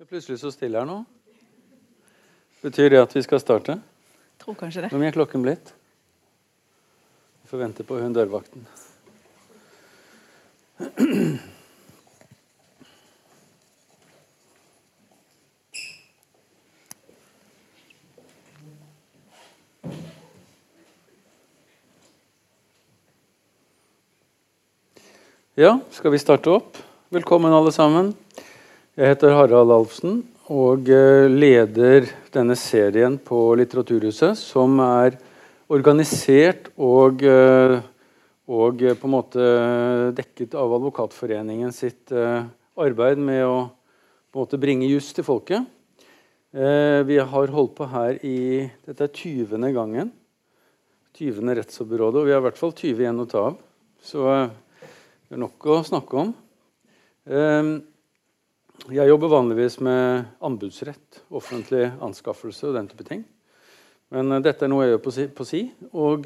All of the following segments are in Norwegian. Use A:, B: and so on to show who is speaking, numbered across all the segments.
A: Det er plutselig så stille her nå. Betyr det at vi skal starte?
B: Tror kanskje det.
A: Hvor mye er klokken blitt? Vi får vente på hun dørvakten. Ja, skal vi starte opp? Velkommen, alle sammen. Jeg heter Harald Alfsen og eh, leder denne serien på Litteraturhuset, som er organisert og, eh, og eh, på en måte dekket av Advokatforeningen sitt arbeid med å bringe juss til folket. Vi har holdt på her i Dette er 20. gangen. 20. rettsopprådet, og vi har i hvert fall 20 igjen å ta av. Så det er nok å snakke om. Jeg jobber vanligvis med anbudsrett, offentlig anskaffelse og den type ting. Men dette er noe jeg gjør på si. På si. Og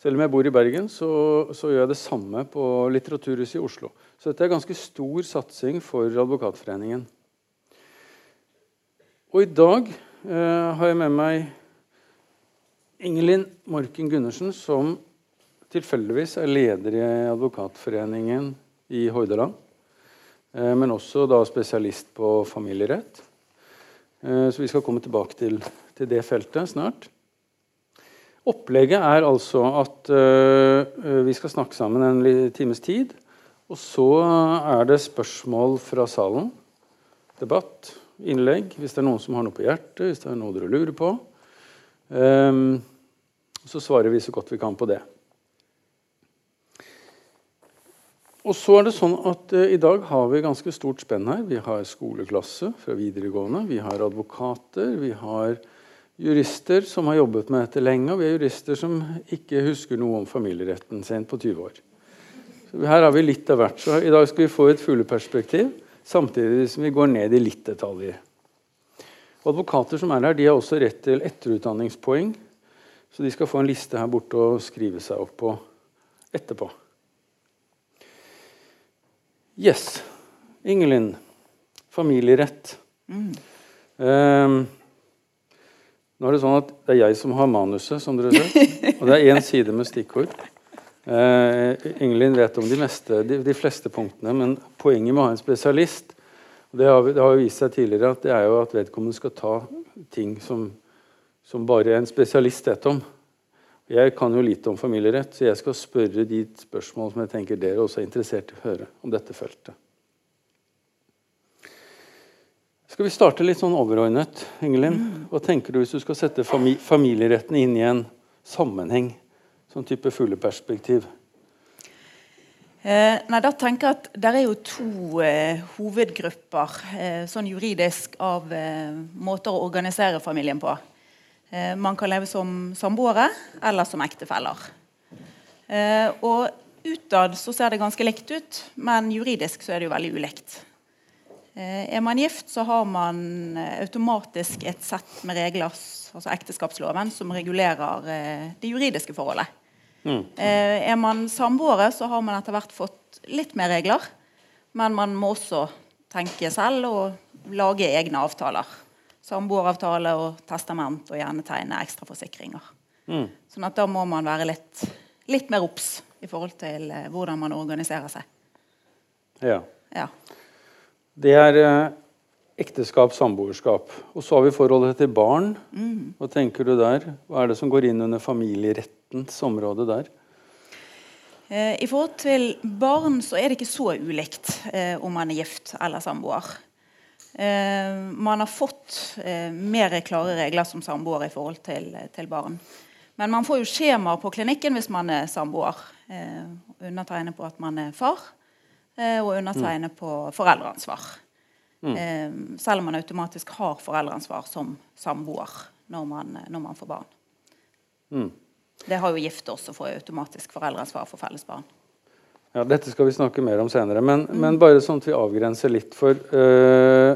A: selv om jeg bor i Bergen, så, så, gjør jeg det samme på Litteraturhuset i Oslo. Så dette er ganske stor satsing for Advokatforeningen. Og i dag eh, har jeg med meg Ingelin Morken Gundersen, som tilfeldigvis er leder i Advokatforeningen i Hordaland. Eh, men også da spesialist på familierett. Eh, så vi skal komme tilbake til, til det feltet snart. Opplegget er altså at uh, vi skal snakke sammen en times tid. Og så er det spørsmål fra salen. Debatt, innlegg, hvis det er noen som har noe på hjertet, hvis det er noe dere lurer på. Um, så svarer vi så godt vi kan på det. Og så er det sånn at uh, I dag har vi ganske stort spenn her. Vi har skoleklasse fra videregående. Vi har advokater. Vi har jurister som har jobbet med dette lenge. Og vi har jurister som ikke husker noe om familieretten sent på 20 år. Så her har vi litt av hvert. Så I dag skal vi få et fugleperspektiv, samtidig som vi går ned i litt detaljer. Advokater som er her, de har også rett til etterutdanningspoeng. Så de skal få en liste her borte å skrive seg opp på etterpå. Yes. Ingelin. Familierett. Mm. Um, nå er Det sånn at det er jeg som har manuset, som dere ser. Og det er én side med stikkord. Uh, Ingelin vet om de, meste, de, de, fleste punktene, men poenget med å ha en spesialist det har, det har vist seg tidligere at det er jo at vedkommende skal ta ting som, som bare en spesialist vet om. Jeg kan jo lite om familierett, så jeg skal spørre de spørsmål som jeg tenker dere også er interessert i å høre om dette feltet. Skal vi starte litt sånn overordnet? Ingelin? Hva tenker du hvis du skal sette familieretten inn i en sammenheng? Sånn type fugleperspektiv.
B: Eh, nei, da tenker jeg at Det er jo to eh, hovedgrupper eh, sånn juridisk av eh, måter å organisere familien på. Eh, man kan leve som samboere eller som ektefeller. Eh, og Utad så ser det ganske likt ut, men juridisk så er det jo veldig ulikt. Eh, er man gift, så har man automatisk et sett med regler, altså ekteskapsloven, som regulerer det juridiske forholdet. Mm. Er man samboere, så har man etter hvert fått litt mer regler. Men man må også tenke selv og lage egne avtaler. Samboeravtale og testament og gjerne tegne ekstraforsikringer. Mm. Sånn at da må man være litt, litt mer obs i forhold til hvordan man organiserer seg.
A: Ja.
B: ja.
A: Det er eh, ekteskap, samboerskap. Og så har vi forholdet til barn. Mm. Hva tenker du der? Hva er det som går inn under familierettens område der?
B: Eh, I forhold til barn så er det ikke så ulikt eh, om man er gift eller samboer. Eh, man har fått eh, mer klare regler som samboer i forhold til, til, barn. Men man får jo skjemaer på klinikken hvis man er samboer. Eh, undertegne på at man er far. Eh, og undertegne mm. på foreldreansvar. Mm. Selv om man automatisk har foreldreansvar som samboer når man, når man får barn. Mm. Det har jo gift også, får automatisk foreldreansvar for felles barn.
A: Ja, Dette skal vi snakke mer om senere, men, mm. men bare sånn at vi avgrenser litt. For uh,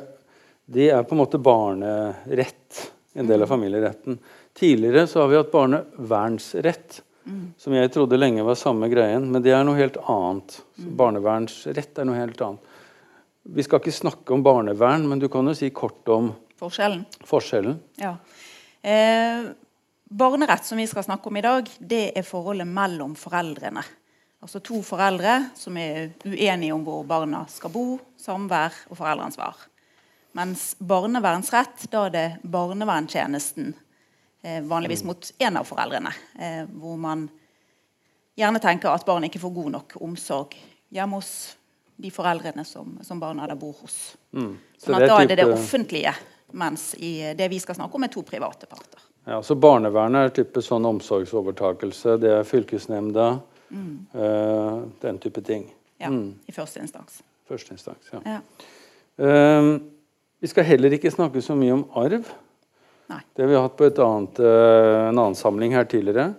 A: de er på en måte barnerett, en del av mm. familieretten. Tidligere så har vi hatt barnevernsrett. Mm. Som jeg trodde lenge var samme greien, men det er noe helt annet. Mm. Barnevernsrett er noe helt annet. Vi skal ikke snakke om barnevern, men du kan jo si kort om
B: Forskjellen.
A: forskjellen.
B: Ja. Eh, barnerett, som vi skal snakke om i dag, det er forholdet mellom foreldrene. Altså to foreldre som er uenige om hvor barna skal bo, samvær og foreldreansvar. Mens barnevernsrett, da er det barnevernstjenesten, eh, vanligvis mot en av foreldrene, eh, hvor man gjerne tenker at barn ikke får god nok omsorg hjemme hos de foreldrene som, som barna da bor hos.
A: Mm. Så
B: Sånn at
A: er
B: da er det det offentlige, mens i det vi skal snakke om, er to private parter.
A: Ja, så Barnevernet er type sånn omsorgsovertakelse. Det er fylkesnemnda.
B: Mm.
A: Uh, den type ting.
B: Ja,
A: Mm.
B: I første instans.
A: Første instans. ja.
B: Ja.
A: Uh, vi skal heller ikke snakke så mye om arv.
B: Nei.
A: Det har vi hatt på et annet, uh, en annen samling her tidligere.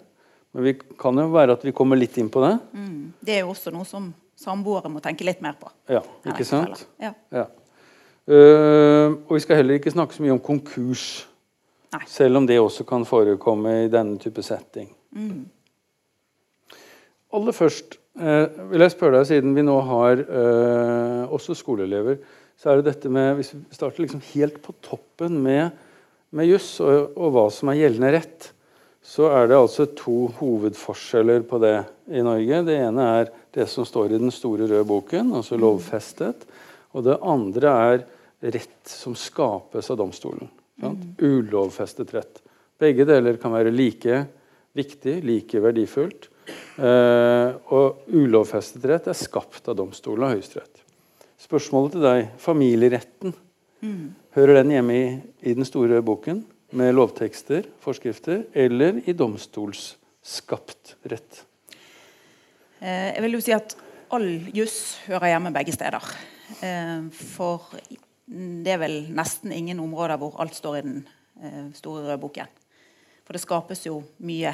A: Men vi kan jo være at vi kommer litt inn på det.
B: Mm. Det er jo også noe som samboere må tenke litt mer på.
A: Ja, ikke sant?
B: Ja.
A: Ja. Ehm, og vi skal heller ikke snakke så mye om konkurs.
B: Nei.
A: Selv om det også kan forekomme i denne type setting.
B: Mm.
A: Aller først eh, vil jeg spørre deg, siden vi nå har eh, også skoleelever, så er det dette med Hvis vi starter liksom helt på toppen med, med juss og, og hva som er gjeldende rett, så er det altså to hovedforskjeller på det i Norge. Det ene er det som står i den store røde boken, altså lovfestet. Og det andre er rett som skapes av domstolen. Sant? Ulovfestet rett. Begge deler kan være like viktig, like verdifullt. Eh, og ulovfestet rett er skapt av domstolen og Høyesterett. Spørsmålet til deg familieretten. Hører den hjemme i, i den store boken med lovtekster, forskrifter, eller i domstolsskapt rett?
B: Eh, Jeg vil jo si at all juss hører hjemme begge steder. Eh, For det er vel nesten ingen områder hvor alt står i den store røde boken. For det skapes jo mye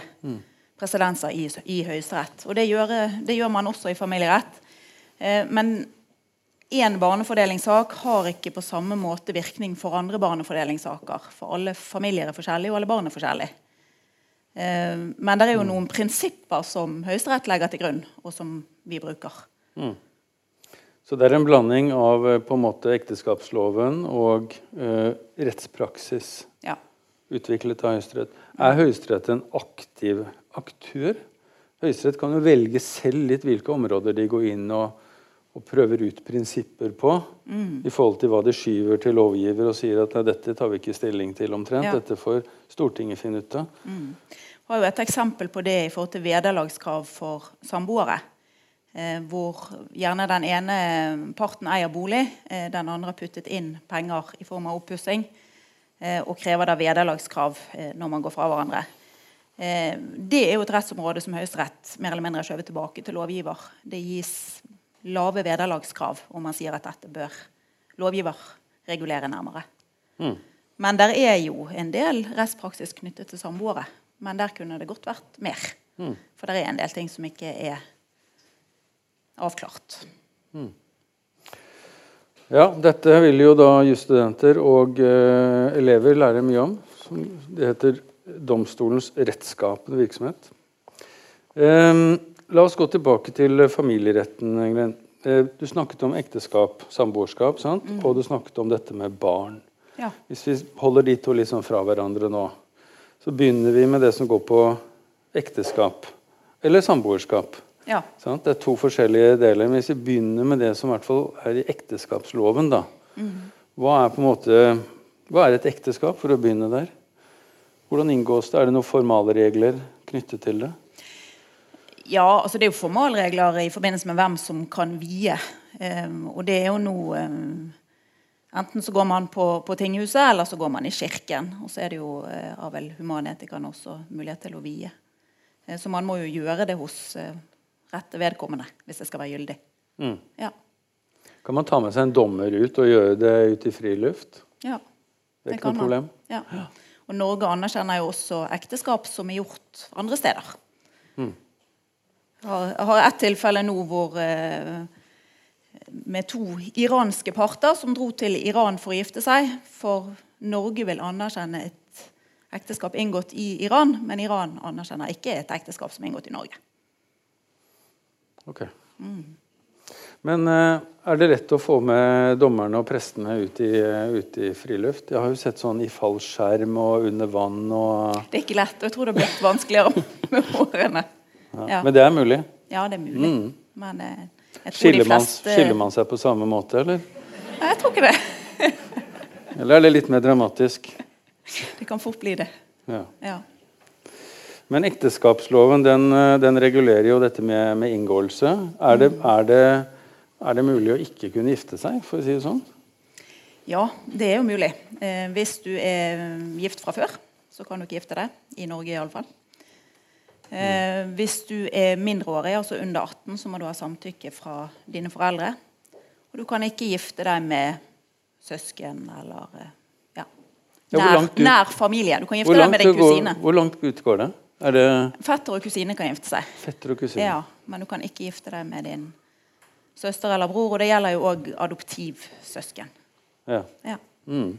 B: presedenser i, i Høyesterett. Og det gjør, det gjør man også i familierett. Eh, Men én barnefordelingssak har ikke på samme måte virkning for andre barnefordelingssaker. For alle familier er forskjellige, og alle barn er forskjellige. Eh, Men det er jo noen prinsipper som Høyesterett legger til grunn, og som vi bruker.
A: Så det er en blanding av eh, på en måte ekteskapsloven og eh, rettspraksis
B: Ja.
A: utviklet av Høyesterett. Er Høyesterett en aktiv aktør? Høyesterett kan jo velge selv litt hvilke områder de går inn og, og prøver ut prinsipper på, i forhold til hva de skyver til lovgiver og sier at dette tar vi ikke stilling til omtrent.
B: Ja.
A: Dette får Stortinget finne ut av.
B: har jo et eksempel på det i forhold til vederlagskrav for samboere. Eh, hvor gjerne den ene parten eier bolig, eh, den andre har puttet inn penger i form av oppussing, eh, og krever da vederlagskrav eh, når man går fra hverandre. Eh, det er jo et rettsområde som Høyesterett mer eller mindre har skjøvet tilbake til lovgiver. Det gis lave vederlagskrav, om man sier at dette bør lovgiver regulere nærmere. Men der er jo en del rettspraksis knyttet til samboere. Men der kunne det godt vært mer. For det er en del ting som ikke er avklart.
A: Ja, dette vil jo da jusstudenter og uh, elever lære mye om. Som det heter domstolens rettsskapende virksomhet. Ehm, la oss gå tilbake til familieretten. Glenn. Eh, du snakket om ekteskap, samboerskap, sant? og du snakket om dette med barn.
B: Ja.
A: Hvis vi holder de to liksom fra hverandre nå, så begynner vi med det som går på ekteskap eller samboerskap.
B: ja.
A: Sant? Det er to forskjellige deler. Men hvis vi begynner med det som i hvert fall er i ekteskapsloven, da. Hva er måte Hva er et ekteskap, for å begynne der? Hvordan inngås det? Er det noen formalregler knyttet til det?
B: Ja, altså det er jo formalregler i forbindelse med hvem som kan vie. Um, og det er jo noe um, Enten så går man på, på tinghuset, eller så går man i kirken. Og så er det jo uh, av vel humanetikerne også mulighet til å vie. Uh, så man må jo gjøre det hos uh, rette vedkommende hvis det skal være gyldig.
A: Mm.
B: Ja.
A: Kan man ta med seg en dommer ut og gjøre det ut i friluft?
B: ja.
A: Det er ikke
B: kan
A: noe
B: man.
A: problem.
B: Ja. Og Norge anerkjenner jo også ekteskap som er gjort andre steder.
A: Mm.
B: Jeg har, ett et tilfelle nå hvor eh, med to iranske parter som dro til Iran for å gifte seg. For Norge vil anerkjenne et ekteskap inngått i Iran, men Iran anerkjenner ikke et ekteskap som er inngått i Norge.
A: Ok. Men eh, er det lett å få med dommerne og prestene ut i, eh, ut i friluft? Jeg har jo sett sånn i fallskjerm og under vann og
B: Det er ikke lett, og jeg tror det har blitt vanskeligere med årene.
A: ja.
B: Ja.
A: Men det er mulig?
B: Ja, det er mulig.
A: Mm.
B: Men eh,
A: Skiller man,
B: fleste
A: skiller man seg på samme måte, eller?
B: Nei, jeg tror ikke det.
A: Eller er det litt mer dramatisk?
B: Det kan fort bli det.
A: Ja.
B: Ja.
A: Men ekteskapsloven den, den regulerer jo dette med, med inngåelse. Er det, er, det, er det mulig å ikke kunne gifte seg, for å si det sånn?
B: ja, det er jo mulig. Eh, hvis du er gift fra før, så kan du ikke gifte deg. I Norge iallfall. Eh, hvis du er mindreårig, altså under 18, så må du ha samtykke fra dine foreldre. Og du kan ikke gifte deg med søsken eller eh, ja. Nær,
A: ut-
B: nær familie. Du kan gifte deg med din
A: går,
B: kusine.
A: hvor langt ut går det? Det
B: Fetter og kusine kan gifte seg.
A: fetter og kusine?
B: Ja, Men du kan ikke gifte deg med din søster eller bror. Og det gjelder jo òg adoptivsøsken.
A: Ja.
B: Ja.
A: Mm.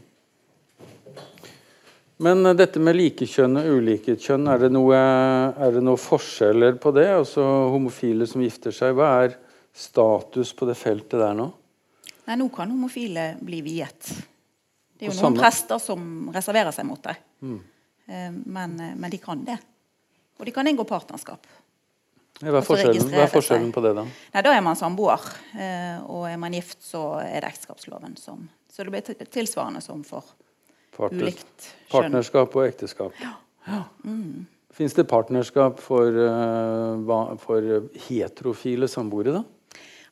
A: Men eh, dette med likekjønn og ulike kjønn, er det, noe, er noe forskjeller på det? Altså homofile som gifter seg, hva er status på det feltet der nå?
B: Nei, nå kan homofile bli viet. Det er jo
A: Og
B: noen
A: samme-
B: prester som reserverer seg mot det.
A: Mm.
B: Eh, Men, eh, men de kan det. Og de kan inngå partnerskap.
A: Ja, Hva er forskjellen, hva er forskjellen på det, da?
B: Nei, Da er man samboer. eh, Og er man gift, så er det ekteskapsloven som Så det blir tilsvarende som for
A: Partner,
B: ulikt kjønn.
A: partnerskap og ekteskap. Ja. Fins det partnerskap for, eh, for heterofile samboere, da?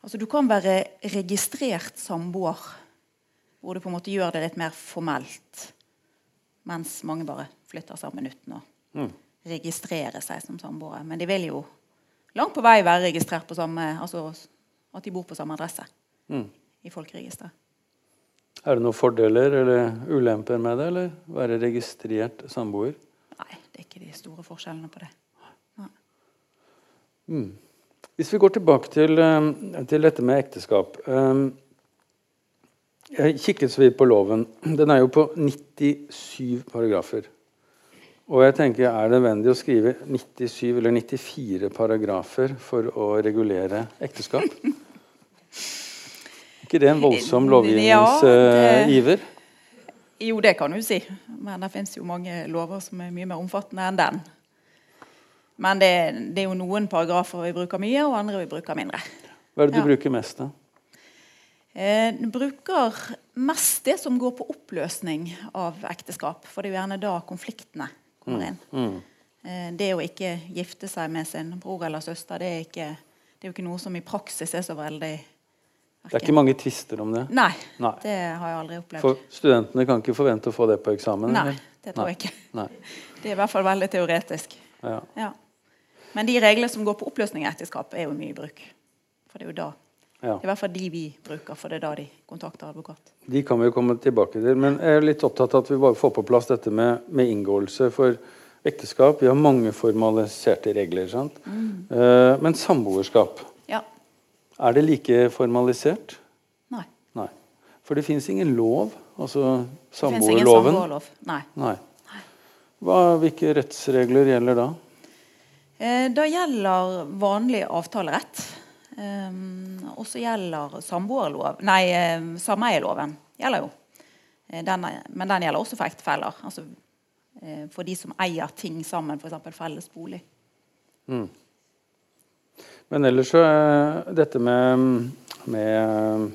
B: Altså, du kan være registrert samboer, hvor du på en måte gjør det litt mer formelt. Mens mange bare flytter sammen uten å
A: Mm.
B: registrere seg som samboere. Men de vil jo langt på vei være registrert på samme Altså at de bor på samme adresse
A: Mm.
B: i folkeregisteret.
A: Er det noen fordeler eller ulemper med det, eller være registrert samboer?
B: Nei, det er ikke de store forskjellene på det.
A: Hvis vi går tilbake til, eh, til dette med ekteskap eh, Jeg kikket så vidt på loven. Den er jo på 97 paragrafer. Og jeg tenker, er det nødvendig å skrive 97 eller 94 paragrafer for å regulere ekteskap? Er ikke det en voldsom
B: Ja, det-
A: lovgivningsiver?
B: Jo, det kan du si. Men det fins jo mange lover som er mye mer omfattende enn den. Men det, det er jo noen paragrafer vi bruker mye, og andre vi bruker mindre.
A: Hva er det du
B: Ja.
A: bruker mest da?
B: Eh, Du bruker mest det som går på oppløsning av ekteskap. For det er jo gjerne da konfliktene kommer inn.
A: Mm.
B: Eh, Det å ikke gifte seg med sin bror eller søster, det er, ikke, det er jo ikke noe som i praksis er så veldig
A: Det er ikke mange tvister om det.
B: Nei,
A: Nei.
B: det har jeg aldri opplevd.
A: For studentene kan ikke forvente å få det på eksamen?
B: Nei,
A: eller?
B: det tror
A: Nei.
B: jeg ikke.
A: Nei.
B: Det er i hvert fall veldig teoretisk.
A: Ja.
B: Ja. Men de reglene som går på oppløsning av ekteskap, er jo mye i bruk. For det er jo da
A: Ja.
B: Det i hvert fall de vi bruker, for det er da de kontakter advokat.
A: De kan vi jo komme tilbake til. Men jeg er litt opptatt av at vi bare får på plass dette med, med inngåelse. For ekteskap Vi har mange formaliserte regler. sant?
B: Mm.
A: Eh, men samboerskap,
B: Ja.
A: er det like formalisert?
B: Nei.
A: Nei. For det fins ingen lov. Altså samboerloven.
B: samboerlov. Nei.
A: Nei. Hva, hvilke rettsregler gjelder da?
B: Eh, Da gjelder vanlig avtalerett. Um, og så gjelder samboerlov Nei, eh, sameieloven gjelder jo. Eh, Den men den gjelder også for ektefeller. Altså eh, for de som eier ting sammen, f.eks. felles bolig.
A: Men ellers så er dette med, med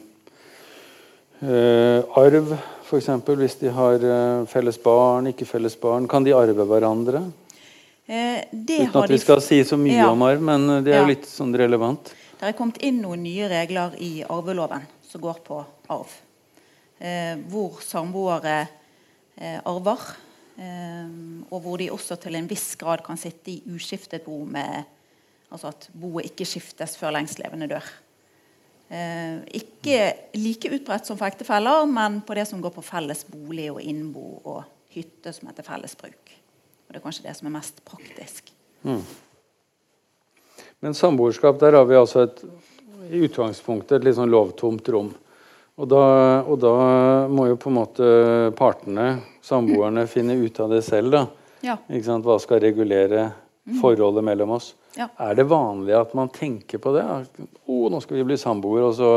A: eh, arv, f.eks. Hvis de har eh, felles barn, ikke felles barn, kan de arve hverandre?
B: Eh, det
A: Uten
B: har
A: at vi skal si så mye
B: Ja.
A: om arv, men eh, det er jo litt sånn relevant.
B: Det er kommet inn noen nye regler i arveloven som går på arv. Eh, hvor samboere eh, arver, eh, og hvor de også til en viss grad kan sitte i uskiftet bo med Altså at boet ikke skiftes før lengstlevende dør. Eh, ikke like utbredt som for ektefeller, men på det som går på felles bolig og innbo og hytte som heter fellesbruk. Og det er kanskje det som er mest praktisk.
A: Men samboerskap, der har vi altså et, i utgangspunktet et litt sånn lovtomt rom. Og da, og da må jo på en måte partene, samboerne, finne ut av det selv. da.
B: Ja.
A: Hva skal regulere forholdet mellom oss?
B: Ja.
A: Er det vanlig at man tenker på det? Å, nå skal vi bli samboere, og så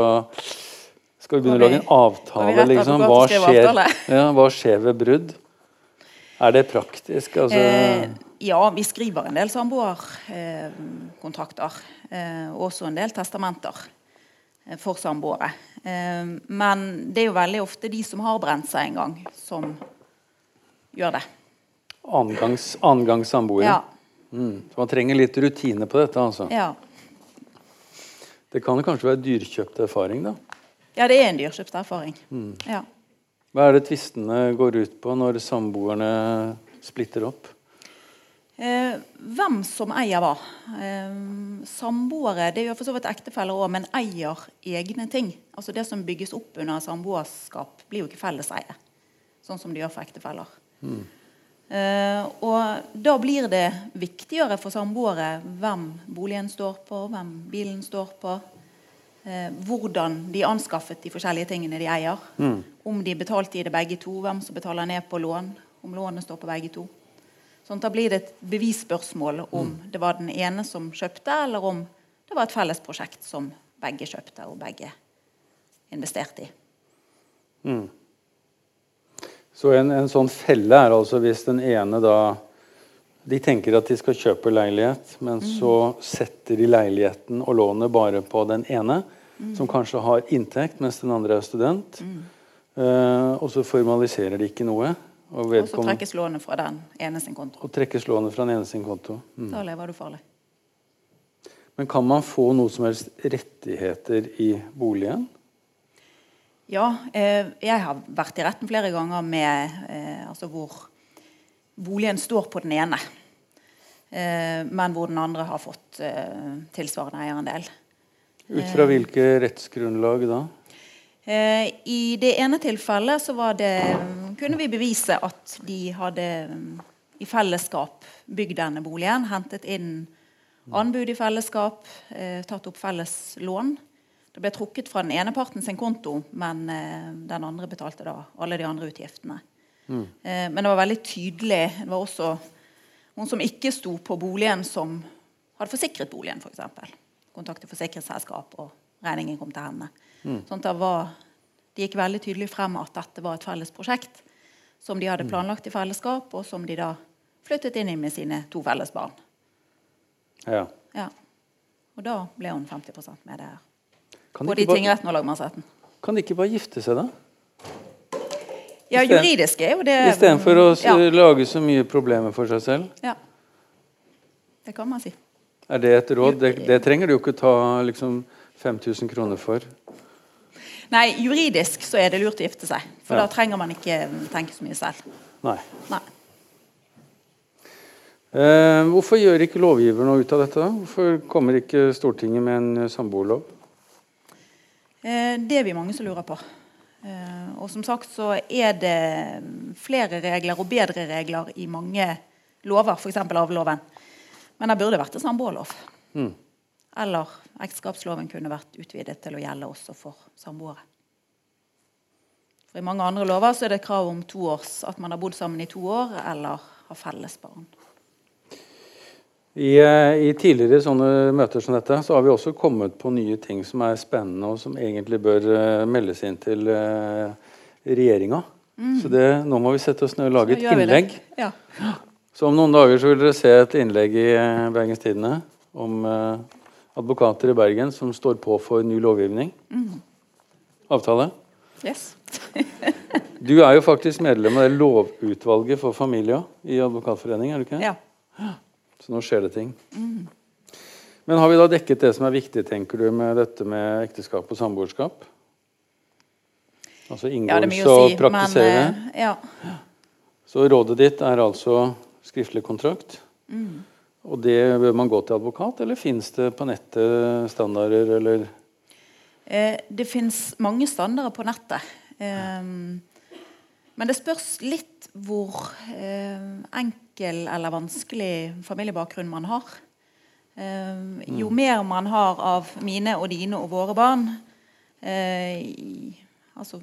A: skal vi begynne å lage en avtale, liksom. Hva skjer, ja, hva skjer ved brudd? Er det praktisk? Altså,
B: Eh, ja, vi skriver en del samboerkontrakter. Eh, og også en del testamenter eh, for samboere. Eh, men det er jo veldig ofte de som har brent seg en gang, som gjør det.
A: annengangs, samboere?
B: Ja.
A: Mm. Så man trenger litt rutine på dette, altså.
B: ja.
A: Det kan jo kanskje være dyrkjøpt erfaring, da.
B: Ja, det er en dyrkjøpt erfaring.
A: Mm.
B: Ja.
A: Hva er det tvistene går ut på når samboerne splitter opp?
B: Eh, hvem som eier hva. Eh, samboere det gjør for så vidt ektefeller òg, men eier egne ting. Altså Det som bygges opp under samboerskap, blir jo ikke felleseie. Sånn som det gjør for ektefeller. Eh, og da blir det viktigere for samboere hvem boligen står på, hvem bilen står på. Eh, hvordan de anskaffet de forskjellige tingene de eier. Om de betalte i det begge to, hvem som betaler ned på lån. Om lånet står på begge to. Sånn, da blir det et bevisspørsmål om det var den ene som kjøpte, eller om det var et felles prosjekt som begge kjøpte og begge investerte i.
A: Så en, en sånn felle er altså hvis den ene da De tenker at de skal kjøpe leilighet, men så setter de leiligheten og lånet bare på den ene, som kanskje har inntekt, mens den andre er student. Eh, og så formaliserer de ikke noe. Og,
B: Og så trekkes lånet fra den ene sin konto.
A: og trekkes lånet fra den ene sin konto. Mm.
B: Da lever du farlig.
A: Men kan man få noe som helst rettigheter i boligen?
B: Ja, eh, jeg har vært i retten flere ganger med eh, altså hvor boligen står på den ene, eh, men hvor den andre har fått eh, tilsvarende eierandel.
A: Ut fra hvilke rettsgrunnlag da?
B: Eh, I det ene tilfellet så var det, kunne vi bevise at de hadde i fellesskap bygd denne boligen, hentet inn anbud i fellesskap, eh, tatt opp felles lån. Det ble trukket fra den ene parten sin konto, men eh, den andre betalte da alle de andre utgiftene. Mm. men det var veldig tydelig Det var også noen som ikke sto på boligen, som hadde forsikret boligen, f.eks. For. Kontaktet forsikringsselskap, og regningen kom til henne. Sånn at det, var, det gikk veldig tydelig frem at dette var et felles prosjekt som de hadde planlagt i fellesskap, og som de da flyttet inn i med sine to felles barn.
A: Ja.
B: Ja. Og da ble hun 50 med det her. Både i tingretten og lagmannsretten.
A: Kan de ikke bare gifte seg, da?
B: Ja, juridisk er jo det
A: Istedenfor å
B: ja.
A: lage så mye problemer for seg selv?
B: ja. Det kan man si.
A: Er det et råd? Det, det trenger du jo ikke ta liksom 5000 kroner for.
B: Nei, juridisk så er det lurt å gifte seg. For
A: Ja.
B: da trenger man ikke tenke så mye selv.
A: Nei.
B: Nei.
A: Eh, hvorfor gjør ikke lovgiver noe ut av dette? Hvorfor kommer ikke Stortinget med en eh, samboerlov?
B: Eh, Det er vi mange som lurer på. Eh, Og som sagt så er det flere regler og bedre regler i mange lover, f.eks. arveloven. Men det burde vært en samboerlov.
A: Mm.
B: Eller ekteskapsloven kunne vært utvidet til å gjelde også for samboere. For I mange andre lover så er det krav om to års, at man har bodd sammen i to år eller har felles barn.
A: I, eh, I tidligere sånne møter som dette så har vi også kommet på nye ting som er spennende, og som egentlig bør uh, meldes inn til uh, regjeringa. Så det, nå må vi sette oss ned og lage et innlegg.
B: Ja.
A: Så om noen dager så vil dere se et innlegg i uh, Bergens Tidende om eh, advokater i Bergen som står på for ny lovgivning. Avtale.
B: Yes.
A: Du er jo faktisk medlem av det lovutvalget for familie i Advokatforeningen, er du ikke?
B: ja.
A: Så nå skjer det ting. Men har vi da dekket det som er viktig, tenker du, med dette med ekteskap og samboerskap? Altså
B: ja,
A: inngåelse
B: å
A: og
B: si.
A: praktisere?
B: Men, eh, ja.
A: Så rådet ditt er altså skriftlig kontrakt?
B: Mm.
A: Og det bør man gå til advokat, eller fins det på nettet standarder, eller
B: Eh, det fins mange standarder på nettet. Eh, men det spørs litt hvor eh, enkel eller vanskelig familiebakgrunn man har. Jo mer man har av mine og dine og våre barn, eh, altså,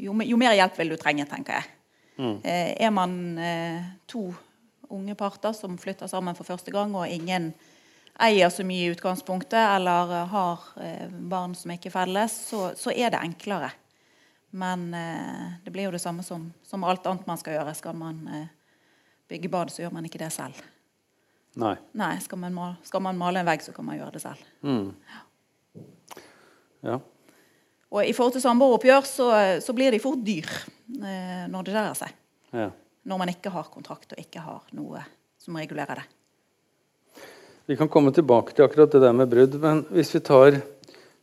B: jo, mer hjelp vil du trenge, tenker jeg. Eh, er man to unge parter som flytter sammen for første gang, og ingen eier så mye i utgangspunktet, eller eh, har eh, barn som ikke er felles, så, så er det enklere. Men eh, det blir jo det samme som, som alt annet man skal gjøre. Skal man eh, bygge bad, så gjør man ikke det selv.
A: Nei.
B: Nei, skal man, male, skal man male en vegg, så kan man gjøre det selv.
A: Mm. Ja.
B: Og i forhold til samboeroppgjør så, så blir de fort dyr eh, når det dreier seg.
A: ja.
B: Når man ikke har kontrakt og ikke har noe som regulerer det.
A: Vi kan komme tilbake til akkurat det der med brudd, men hvis vi tar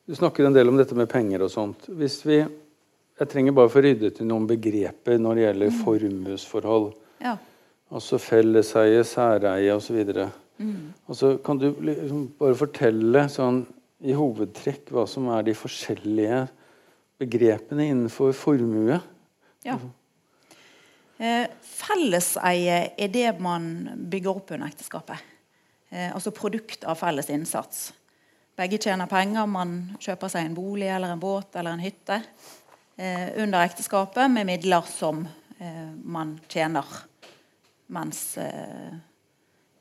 A: Du snakker en del om dette med penger og sånt. Hvis vi Jeg trenger bare få ryddet til noen begreper når det gjelder formuesforhold.
B: Ja.
A: Altså felleseie, særeie osv.
B: Mm.
A: Altså, kan du liksom bare fortelle sånn i hovedtrekk hva som er de forskjellige begrepene innenfor formue?
B: ja. Eh, felleseie er det man bygger opp under ekteskapet. Eh, altså produkt av felles innsats. Begge tjener penger. Man kjøper seg en bolig eller en båt eller en hytte eh, under ekteskapet med midler som man tjener mens,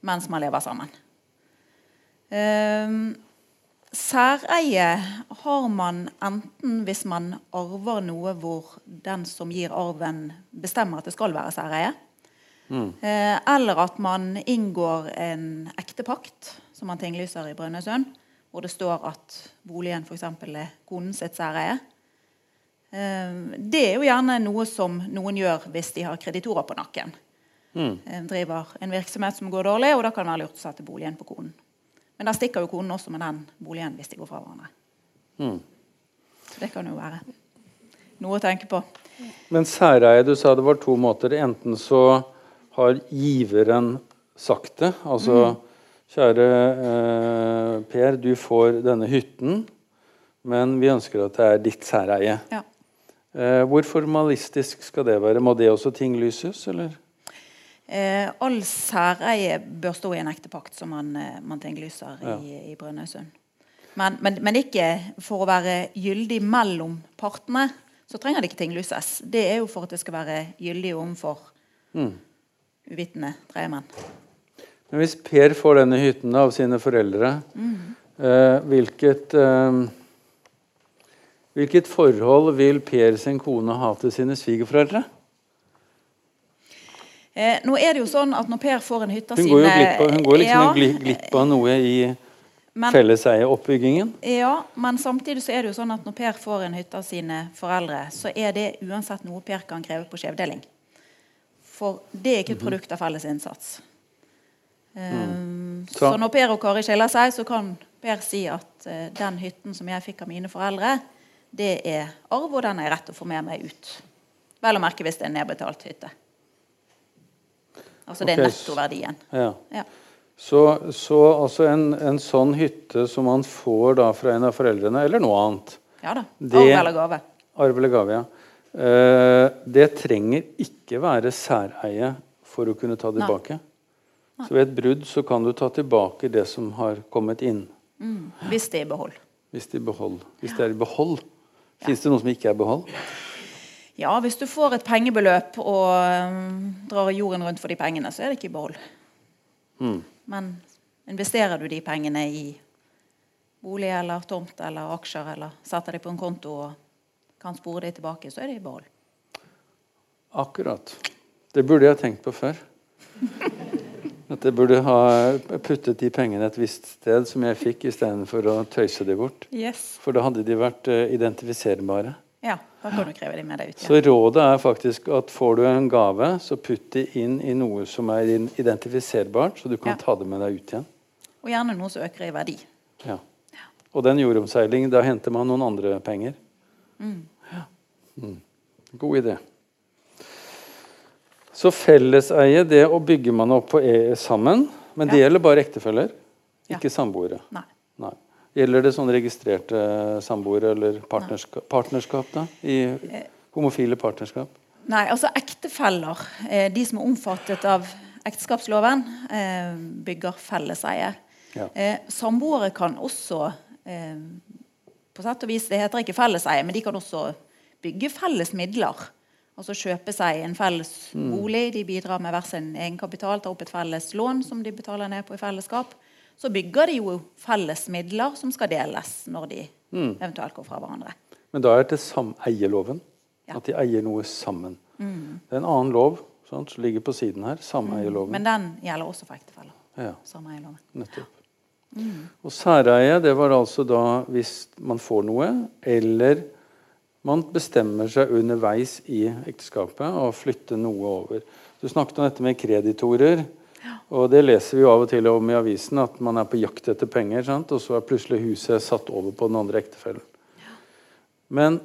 B: mens man lever sammen. Eh, særeie har man enten hvis man arver noe hvor den som gir arven, bestemmer at det skal være særeie. Mm. eller at man inngår en ektepakt som man tinglyser i Brønnøysund, hvor det står at boligen f.eks. er konens sitt særeie. Eh, det er jo gjerne noe som noen gjør hvis de har kreditorer på nakken. Mm. driver en virksomhet som går dårlig, og da kan det være lurt å sette boligen på konen. Men da stikker jo konen også med den boligen hvis de går fra hverandre.
A: Mm.
B: Så det kan jo være noe å tenke på.
A: Men særeie, du sa det var to måter. Enten så har giveren sagt det. Altså Kjære eh, Per, du får denne hytten, men vi ønsker at det er ditt særeie.
B: Ja.
A: Eh, hvor formalistisk skal det være? Må det også tinglyses, eller?
B: Eh, all særeie bør stå i en ektepakt som man, eh, man tinglyser
A: Ja.
B: i, i Brønnøysund. Men, men, men ikke for å være gyldig mellom partene, så trenger det ikke tinglyses. Det er jo for at det skal være gyldig overfor
A: Mm.
B: uvitende tredjemenn.
A: Men hvis Per får denne hytten av sine foreldre, eh, hvilket, eh, hvilket forhold vil Per sin kone ha til sine svigerforeldre?
B: Eh, nå er det jo sånn at når Per får en hytte av
A: Hun
B: sine
A: går jo glipp av, hun går liksom
B: Ja,
A: gli- glipp av noe i felleseieoppbyggingen.
B: ja, men samtidig så er det jo sånn at når Per får en hytte av sine foreldre, så er det uansett noe Per kan kreve på skjevdeling. For det er ikke et produkt av felles innsats. Um,
A: Så-
B: så når Per og Kari skiller seg, så kan Per si at uh, den hytten som jeg fikk av mine foreldre, det er arv, og den er jeg rett å få med meg ut. Vel å merke hvis det er en nedbetalt hytte. Altså det er nettoverdien.
A: Ja.
B: Ja.
A: Så, så altså en, en sånn hytte som man får da fra en av foreldrene, eller noe annet,
B: ja da.
A: Det-
B: Arv eller gave.
A: arv eller gave, ja. Eh, det trenger ikke være særeie for å kunne ta
B: Nei.
A: tilbake. Så ved et brudd så kan du ta tilbake det som har kommet inn.
B: Mm, hvis det er i behold.
A: Hvis, de behold, hvis det er i behold. Fins det noe som ikke er i behold?
B: Ja, hvis du får et pengebeløp og um, drar jorden rundt for de pengene, så er det ikke i behold.
A: Mm.
B: Men investerer du de pengene i bolig eller tomt eller aksjer, eller setter de på en konto og kan spore de tilbake, så er det i behold.
A: Akkurat. Det burde jeg tenkt på før. At jeg burde ha puttet de pengene et visst sted som jeg fikk, istedenfor å tøyse de bort.
B: Yes.
A: For da hadde de vært eh, identifiserbare.
B: Ja, da kan du kreve de med deg ut
A: Så rådet er faktisk at får du en gave, så putt det inn i noe som er identifiserbart, så du kan
B: Ja.
A: ta det med deg ut igjen.
B: Og gjerne noe som øker i verdi.
A: Ja. Og den jordomseiling, da henter man noen andre penger. Ja. Mm. God idé. Så felleseie, det å bygge man opp på e sammen, men det gjelder bare ektefeller, ikke samboere.
B: Nei.
A: Nei. Gjelder det sånn registrerte samboere eller partnerskap, partnerskap da? I homofile partnerskap?
B: Nei, altså ektefeller, eh, de som er omfattet av ekteskapsloven, eh, bygger felleseie.
A: Ja.
B: Eh, samboere kan også på sett og vis, Det heter ikke felleseie, men de kan også bygge felles midler. Altså kjøpe seg en felles bolig. De bidrar med hver sin egenkapital, tar opp et felles lån som de betaler ned på i fellesskap. Så bygger de jo felles midler som skal deles når de eventuelt går fra hverandre.
A: Men da er det sameieloven.
B: Ja.
A: At de eier noe sammen. Det er en annen lov sant, som ligger på siden her. Sameierloven.
B: Men den gjelder også for ektefeller.
A: Ja,
B: Sameieloven.
A: nettopp. Og særeie, det var altså da hvis man får noe, eller man bestemmer seg underveis i ekteskapet å flytte noe over. Du snakket om dette med kreditorer. Og det leser vi jo av og til om i avisen, at man er på jakt etter penger, sant? og så er plutselig huset satt over på den andre ektefellen. Men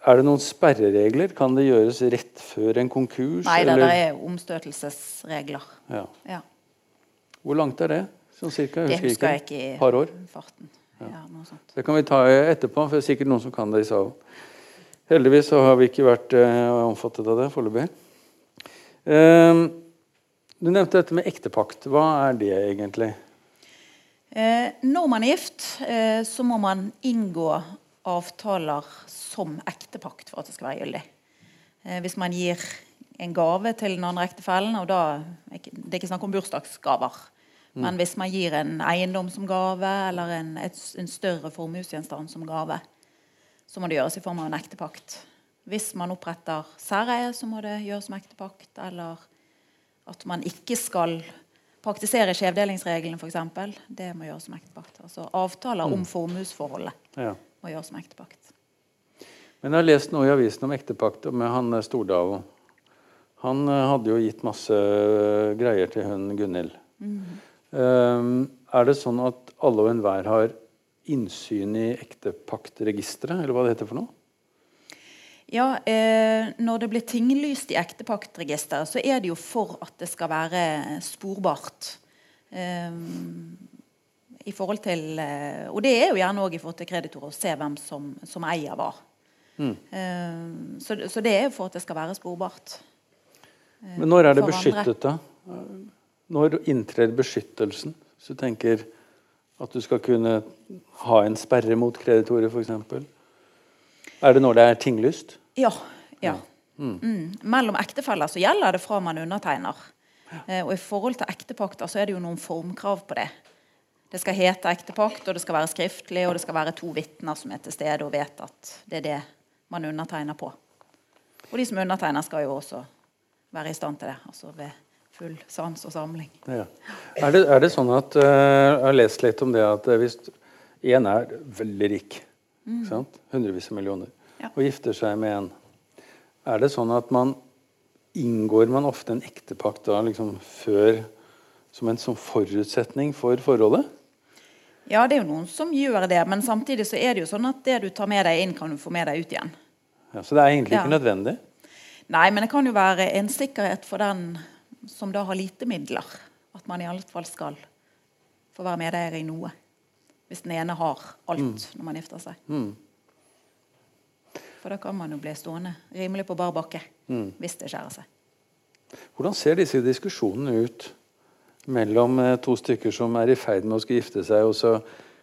A: er det noen sperreregler? Kan det gjøres rett før en konkurs?
B: Nei
A: det,
B: det er omstøtelsesregler.
A: Ja.
B: Ja.
A: Hvor langt er det? Sånn cirka?
B: Det husker jeg ikke
A: Et par år?
B: farten. Ja, sånt.
A: Det kan vi ta etterpå, for det er sikkert noen som kan det i salen. Heldigvis så har vi ikke vært eh, omfattet av det foreløpig. Eh, du nevnte dette med ektepakt. Hva er det egentlig?
B: Eh, når man er gift, eh, så må man inngå avtaler som ektepakt for at det skal være gyldig. Eh, hvis man gir en gave til den andre ektefellen, og da Det er ikke snakk om bursdagsgaver. Men hvis man gir en eiendom som gave, eller en, et, en større formuesgjenstand som gave, så må det gjøres i form av en ektepakt. Hvis man oppretter særeie, så må det gjøres som ektepakt. Eller at man ikke skal praktisere skjevdelingsreglene, f.eks. Det må gjøres som ektepakt. Altså avtaler om formuesforholdet
A: Ja.
B: må gjøres som ektepakt.
A: Men jeg har lest noe i avisen om ektepakt med han Stordavo. Stordalen. Han eh, hadde jo gitt masse eh, greier til hun Gunhild. Eh, er det sånn at alle og enhver har innsyn i ektepaktregisteret, eller hva det heter for noe?
B: Ja, eh, Når det blir tinglyst i ektepaktregisteret, så er det jo for at det skal være sporbart. Eh, i forhold til, eh, Og det er jo gjerne òg i forhold til kreditorer å se hvem som, som eier hva. Eh, så, så det er jo for at det skal være sporbart.
A: Men når er det beskyttet, da? Når inntrer beskyttelsen? Hvis du tenker at du skal kunne ha en sperre mot kreditorer, f.eks. Er det når det er tinglyst?
B: Ja. ja. Mm. Mellom ektefeller så gjelder det fra man undertegner. Eh, og i forhold til ektepakter så er det jo noen formkrav på det. Det skal hete ektepakt, og det skal være skriftlig, og det skal være to vitner som er til stede og vet at det er det man undertegner på. Og de som undertegner, skal jo også være i stand til det. Altså ved full sans og samling.
A: Ja. Er, det, er det sånn at uh, Jeg har lest litt om det at eh, hvis en er veldig rik, sant? hundrevis av millioner,
B: Ja.
A: og gifter seg med en, er det sånn at man inngår man ofte en ektepakt da liksom før som en som forutsetning for forholdet?
B: Ja, det er jo noen som gjør det, men samtidig så er det jo sånn at det du tar med deg inn, kan du få med deg ut igjen.
A: Ja, så det er egentlig
B: Ja.
A: ikke nødvendig?
B: Nei, men det kan jo være en sikkerhet for den som da har lite midler. At man i alle fall skal få være medeier i noe. Hvis den ene har alt når man gifter seg. For da kan man jo bli stående rimelig på bar bakke hvis det skjærer seg.
A: Hvordan ser disse diskusjonene ut mellom eh, to stykker som er i ferd med å skulle gifte seg, og så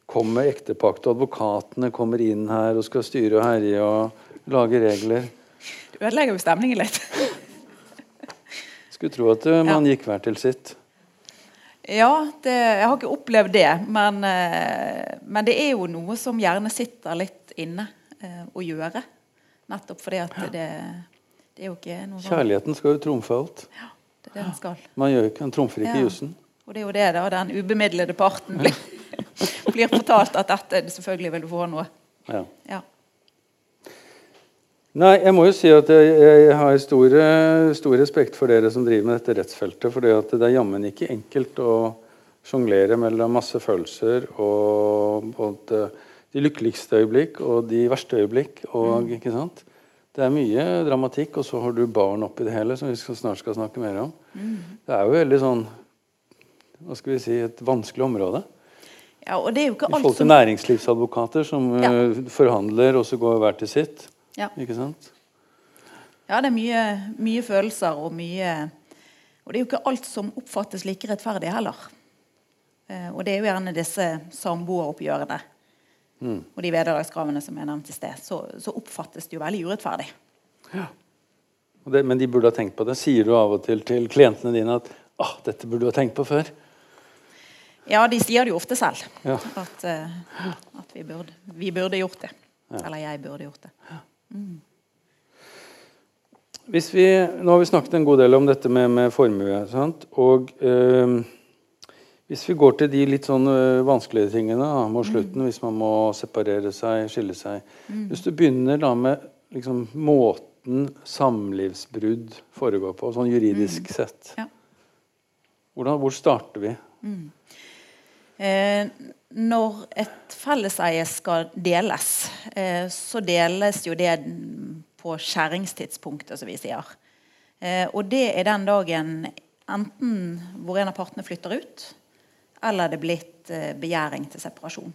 A: kommer ektepakt, og advokatene kommer inn her og skal styre og herje og lage regler?
B: Du ødelegger jo stemningen litt.
A: Skulle tro at man man gikk hver til sitt.
B: Ja, det, jeg har ikke opplevd det. Men, eh, men det er jo noe som gjerne sitter litt inne eh, å gjøre. Nettopp fordi at det, det er jo ikke noe
A: Kjærligheten skal jo trumfe alt.
B: Ja, det er det den skal.
A: Man gjør ikke, trumfer ikke
B: Ja.
A: jussen.
B: Og det er jo det da den ubemidlede parten blir, blir fortalt at dette selvfølgelig vil du få noe.
A: Ja.
B: Ja.
A: Nei, jeg må jo si at jeg, jeg har stor, stor respekt for dere som driver med dette rettsfeltet. For det er jammen ikke enkelt å sjonglere mellom masse følelser og både de lykkeligste øyeblikk og de verste øyeblikk. Og, ikke sant? Det er mye dramatikk, og så har du barn oppi det hele, som vi skal, snart skal snakke mer om. Det er jo veldig sånn Hva skal vi si Et vanskelig område.
B: ja, og det er jo ikke
A: I forhold til
B: som
A: næringslivsadvokater som
B: Ja.
A: eh, forhandler, og så går hver til sitt.
B: ja.
A: Ikke sant?
B: ja, det er mye, mye følelser og mye Og det er jo ikke alt som oppfattes like rettferdig heller. Eh, og det er jo gjerne disse samboeroppgjørene og de vederlagskravene som er nevnt i sted. Så, så oppfattes det jo veldig urettferdig.
A: Og det, men de burde ha tenkt på det. Sier du av og til til klientene dine at ah, dette burde du ha tenkt på før?
B: Ja, de sier det jo ofte selv.
A: Ja.
B: At, uh, at vi, burde, vi burde gjort det. Eller jeg burde gjort det.
A: Hvis vi, nå har vi snakket en god del om dette med, med formue. Sant? Og eh, hvis vi går til de litt sånn eh, vanskelige tingene da, mot slutten, hvis man må separere seg, skille seg Hvis du begynner da med liksom, måten samlivsbrudd foregår på, sånn juridisk sett,
B: Ja.
A: hvordan, hvor starter vi?
B: Eh, når et felleseie skal deles, eh, så deles jo det på skjæringstidspunktet, som vi sier. Eh, og det er den dagen enten hvor en av partene flytter ut, eller det er blitt eh, begjæring til separasjon.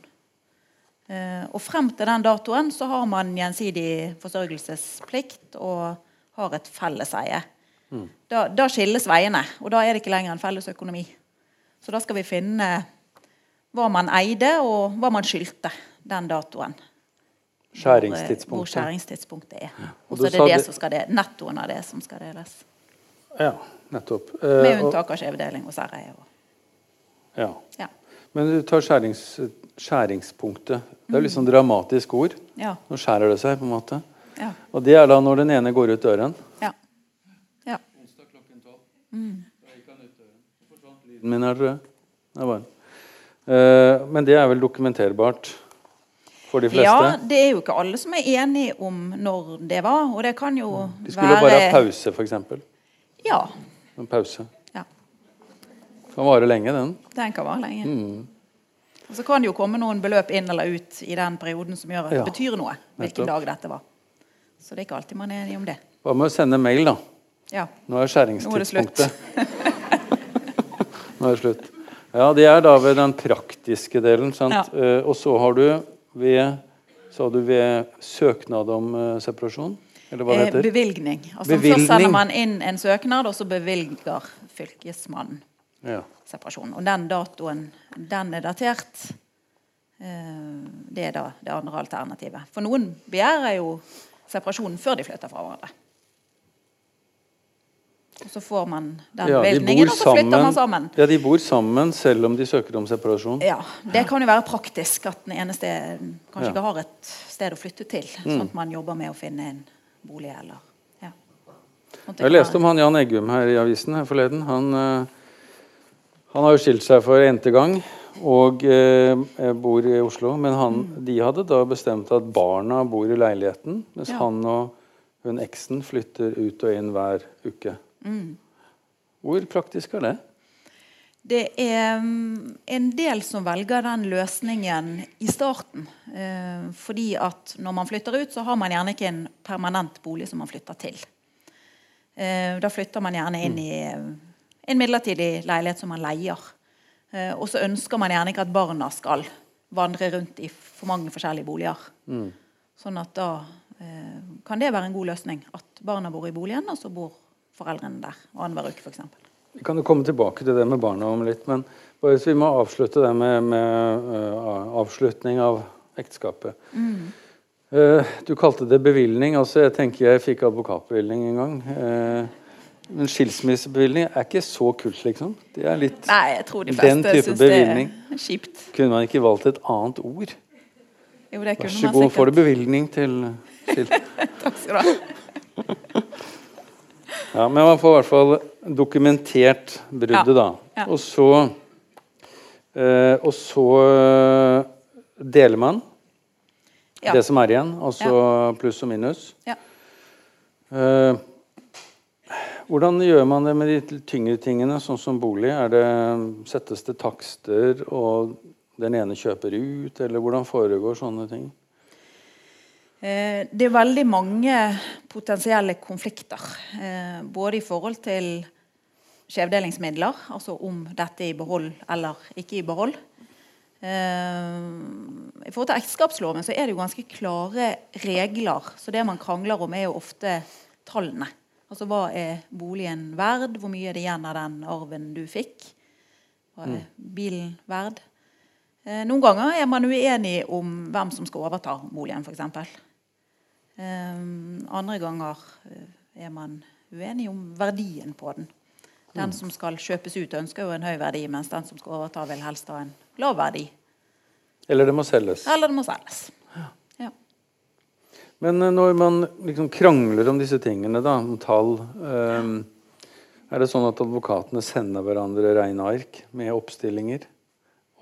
B: Eh, og frem til den datoen så har man gjensidig forsørgelsesplikt og har et felleseie. Da, da skilles veiene, og da er det ikke lenger en felles økonomi. Så da skal vi finne hva man eide, og hva man skyldte den datoen. Hvor, hvor
A: Skjæringstidspunktet.
B: skjæringstidspunktet er.
A: Og
B: Og så er det,
A: sa
B: det
A: det-
B: som skal det, nettoen av det som skal deles.
A: Ja, nettopp. Eh,
B: Med unntak av skjevdeling og særeie. og-
A: Ja.
B: Ja.
A: Men du tar skjærings, skjæringspunktet. Det er litt sånn dramatisk ord.
B: Ja.
A: Nå skjærer det seg, på en måte.
B: Ja.
A: Og det er da når den ene går ut døren.
B: Ja. ja.
A: Lyden min her, tror jeg. Det var den. Eh, men det er vel dokumenterbart for de fleste?
B: ja, det er jo ikke alle som er enige om når det var. Og det kan jo
A: de skulle
B: være
A: bare ha pause, f.eks.
B: Ja.
A: En pause. Kan vare lenge, den.
B: Den kan vare lenge.
A: Mm.
B: Og så kan det jo komme noen beløp inn eller ut i den perioden som gjør at
A: Ja,
B: betyr noe. Hvilken dag dette var. Så det er ikke alltid man er enig om det.
A: Hva med å sende mail, da?
B: Ja.
A: Nå er
B: det
A: skjæringstidspunktet. Nå er det slutt. Ja, det er da ved den praktiske delen. sant?
B: Ja.
A: Uh, og så har du ved Sa du ved søknad om uh, separasjon? Eller hva det
B: Eh,
A: heter?
B: bevilgning. Altså
A: Bevilgning.
B: Først sender man inn en søknad, og så bevilger fylkesmannen
A: Ja.
B: separasjon. Og den datoen, den er datert. Eh, Det er da det andre alternativet. For noen begjærer jo separasjonen før de flytter fra hverandre. Og så får man den
A: Ja,
B: bevilgningen, og så flytter man
A: sammen. Ja, de bor sammen selv om de søker om separasjon.
B: Ja, Det kan jo være praktisk at den eneste kanskje
A: Ja.
B: ikke har et sted å flytte til. Sånn at man jobber med å finne en bolig eller ja. Sånn
A: Jeg leste om han Jan Eggum her i avisen her forleden. Han, eh, han har jo skilt seg for n-te gang og eh, bor i Oslo. Men han, de hadde da bestemt at barna bor i leiligheten, mens
B: Ja.
A: han og hun eksen flytter ut og inn hver uke. Hvor praktisk er det?
B: Det er mm, en del som velger den løsningen i starten. Eh, fordi at når man flytter ut, så har man gjerne ikke en permanent bolig som man flytter til. Eh, da flytter man gjerne inn i eh, en midlertidig leilighet som man leier. Eh, og så ønsker man gjerne ikke at barna skal vandre rundt i for mange forskjellige boliger. Sånn at da eh, kan det være en god løsning. At barna bor i boligen, og så bor foreldrene der annenhver uke, f.eks.
A: Vi kan jo komme tilbake til det med barna om litt, men bare hvis vi må avslutte det med, med uh, avslutning av ekteskapet. Eh, du kalte det bevilgning. altså Jeg tenker jeg fikk advokatbevilgning en gang. Eh, men skilsmissebevilgning er ikke så kult, liksom. Det er litt
B: Nei, jeg tror de
A: Den type
B: bevilgning. det er kjipt.
A: Kunne man ikke valgt et annet ord?
B: Jo, det
A: Vær så god, får du bevilgning til skilt.
B: Takk skal du ha.
A: Ja, men man får i hvert fall dokumentert bruddet,
B: Ja.
A: da.
B: Ja.
A: Og så øh, Og så eh, deler man
B: Ja.
A: det som er igjen, altså pluss og minus.
B: Ja.
A: Eh, hvordan gjør man det med de tyngre tingene, sånn som bolig? Er det, settes det takster, og den ene kjøper ut, eller hvordan foregår sånne ting?
B: Eh, Det er veldig mange potensielle konflikter. eh, Både i forhold til skjevdelingsmidler, altså om dette er i behold eller ikke i behold. Eh, I forhold til ekteskapsloven så er det jo ganske klare regler. Så det man krangler om, er jo ofte tallene. Altså hva er boligen verd? Hvor mye er det igjen av den arven du fikk? Hva er bilen verd? Eh, Noen ganger er man uenig om hvem som skal overta boligen, f.eks. Eh, andre ganger eh, er man uenig om verdien på den. Den som skal kjøpes ut, ønsker jo en høy verdi, mens den som skal overta, vil helst ha en lav verdi.
A: Eller det må selges.
B: Eller det må selges.
A: Men eh, når man liksom krangler om disse tingene, da, om tall um, Er det sånn at advokatene sender hverandre regneark med oppstillinger?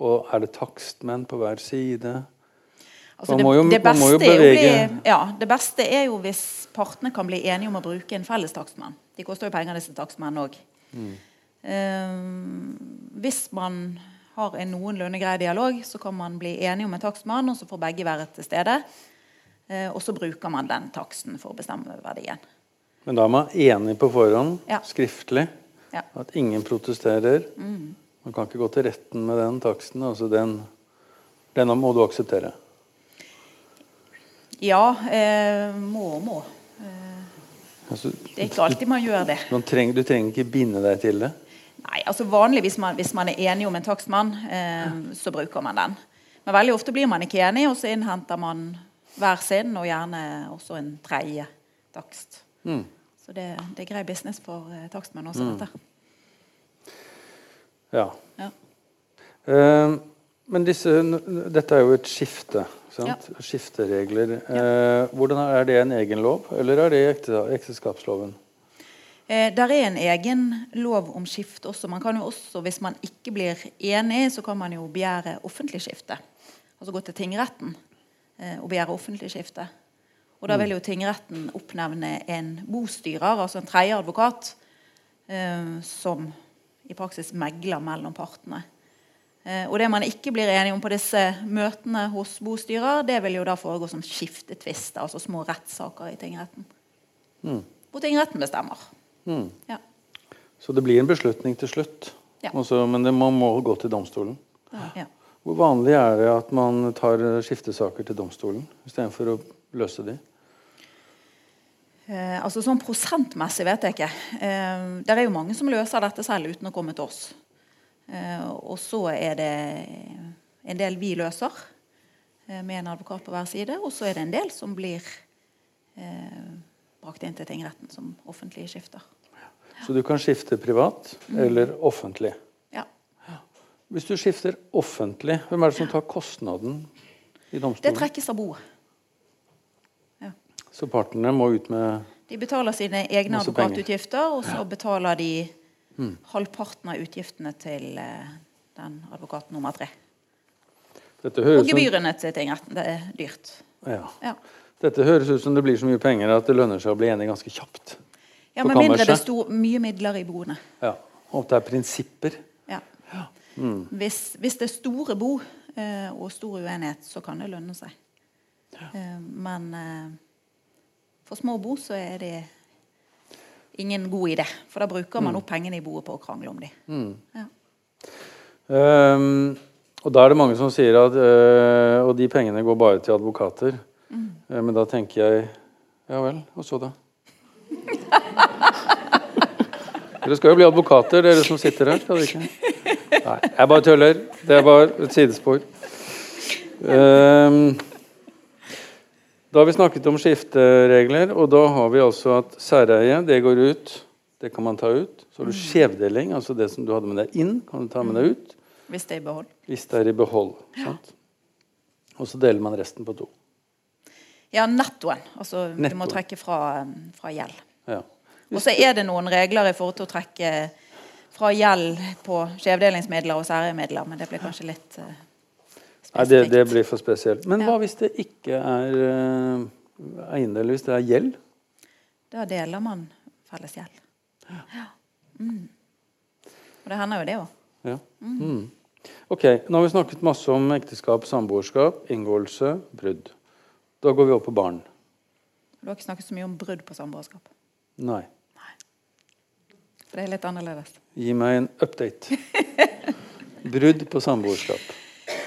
A: Og er det takstmenn på hver side?
B: Altså det,
A: jo-
B: det, beste bli, ja, det beste er jo hvis partene kan bli enige om å bruke en felles takstmann. De koster jo penger, disse takstmennene òg. hvis man har en noenlunde grei dialog, så kan man bli enige om en takstmann, og så får begge være til stede. Eh, og så bruker man den taksten for å bestemme verdien.
A: Men da er man enig på forhånd,
B: Ja.
A: skriftlig,
B: Ja.
A: at ingen protesterer. Man kan ikke gå til retten med den taksten. altså Den, Denne må du akseptere.
B: Ja, eh, må og må. Eh,
A: Altså,
B: det er ikke alltid man gjør det.
A: man trenger, du trenger ikke binde deg til det.
B: Nei, altså vanlig hvis man, hvis man er enig om en takstmann, eh, så bruker man den. Men veldig ofte blir man ikke enig, og så innhenter man hver sin, og gjerne også en tredje takst.
A: Mm.
B: Så det, det er grei business for eh, takstmenn også, dette.
A: Ja.
B: Ja.
A: Eh, men disse, dette er jo et skifte. Sant? Skifteregler. Eh, hvordan er det en egen lov, eller er det ekte, ekteskapsloven?
B: Eh, der er en egen lov om skifte også. Man kan jo også, Hvis man ikke blir enig, så kan man jo begjære offentlig skifte. Altså gå til tingretten og begjære offentlig skifte. Og da vil jo tingretten oppnevne en bostyrer, altså en tredje advokat, eh, som i praksis megler mellom partene. Eh, og det man ikke blir enige om på disse møtene hos bostyrer, det vil jo da foregå som skiftetvister, altså små rettssaker i tingretten. Hvor tingretten bestemmer.
A: Mm.
B: Ja.
A: Så det blir en beslutning til slutt.
B: Ja.
A: Også, men det, man må gå til domstolen.
B: Ja.
A: Hvor vanlig er det at man tar skiftesaker til domstolen istedenfor å løse de?
B: Eh, altså Sånn prosentmessig vet jeg ikke. Eh, det er jo mange som løser dette selv uten å komme til oss. Eh, og så er det en del vi løser eh, med en advokat på hver side. Og så er det en del som blir eh, brakt inn til tingretten som offentlige skifter.
A: Så du kan skifte privat eller offentlig.
B: Ja.
A: Hvis du skifter offentlig, hvem er det som tar kostnaden i domstolen?
B: Det trekkes av boet. Ja.
A: Så partene må ut med
B: De betaler sine egne advokatutgifter, og så betaler de halvparten av utgiftene til eh, den advokat nummer tre. Og gebyrene til tingretten. Det er dyrt.
A: ja.
B: Ja.
A: Dette høres ut som det blir så mye penger at det lønner seg å bli enig ganske kjapt.
B: Ja, men mindre det sto mye midler i boene.
A: Ja. Og det er prinsipper.
B: Ja. Ja. Hvis, hvis det er store bo eh, og stor uenighet, så kan det lønne seg. Eh, men eh, for små bo så er det ingen god idé. For da bruker man opp pengene i boet på å krangle om dem. Ja.
A: Um, og da er det mange som sier at øh, Og de pengene går bare til advokater. Eh, men da tenker jeg Ja vel, og så, da? dere skal jo bli advokater, dere som sitter her. skal dere ikke? Nei, jeg bare tuller. Det bare et sidespor. Um, da har vi snakket om skifteregler, og da har vi altså at særeie, det går ut. Det kan man ta ut. Så har du skjevdeling, altså det som du hadde med deg inn, kan du ta med deg ut.
B: Hvis det er i behold.
A: Hvis det er i behold. Sant? Og så deler man resten på to.
B: Ja, nettoen. Altså du må trekke fra, fra gjeld.
A: Ja.
B: Og så er det noen regler i forhold til å trekke fra gjeld på skjevdelingsmidler og særeie-midler, men det blir kanskje litt eh,
A: Nei, det, det blir for spesielt. Men hva hvis det ikke er uh, eiendel, hvis det er gjeld?
B: Da deler man felles gjeld. Ja. Mm. Og det hender jo det òg.
A: Ja. Mm. Ok, Nå har vi snakket masse om ekteskap, samboerskap, inngåelse, brudd. Da går vi opp på barn.
B: Du har ikke snakket så mye om brudd på samboerskap.
A: Nei.
B: Det er litt annerledes.
A: Gi meg en update. Brudd på samboerskap.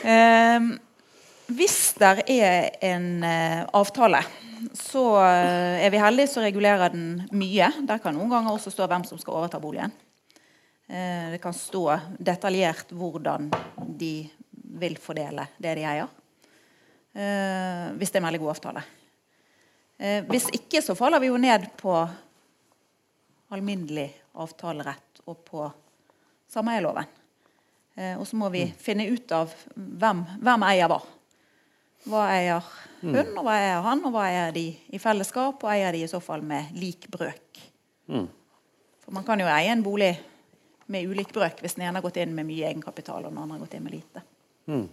B: Eh, hvis det er en eh, avtale, så eh, er vi heldige, så regulerer den mye. Der kan noen ganger også stå hvem som skal overta boligen. Eh, det kan stå detaljert hvordan de vil fordele det de eier. Eh, hvis det er en veldig god avtale. Eh, hvis ikke så faller vi jo ned på alminnelig avtalerett og på sameieloven. Eh, og så må vi finne ut av hvem, hvem eier hva. Hva eier hun, og hva eier han, og hva eier de i fellesskap, og eier de i så fall med lik brøk.
A: Mm.
B: For man kan jo eie en bolig med ulik brøk hvis den ene har gått inn med mye egenkapital, og den andre har gått inn med lite.
A: Mm.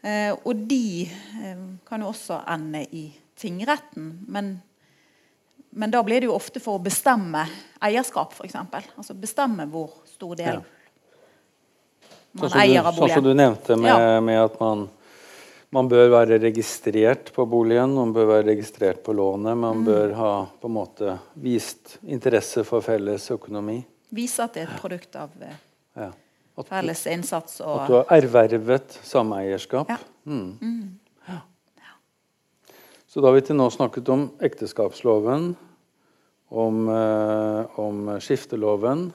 B: Eh, og de eh, kan jo også ende i tingretten. Men, men da blir det jo ofte for å bestemme eierskap, f.eks. Altså bestemme hvor stor del man
A: Sånn
B: eier av boligen.
A: sånn som du nevnte med,
B: Ja.
A: med at man, man bør være registrert på boligen, man bør være registrert på lånet,
B: Mm.
A: man bør ha på en måte vist interesse for felles økonomi.
B: Vise at det er et produkt av eh,
A: Ja.
B: Felles innsats
A: at du har ervervet sameierskap.
B: Ja.
A: Mm. Ja. Så da har vi til nå snakket om ekteskapsloven, om, eh, om skifteloven,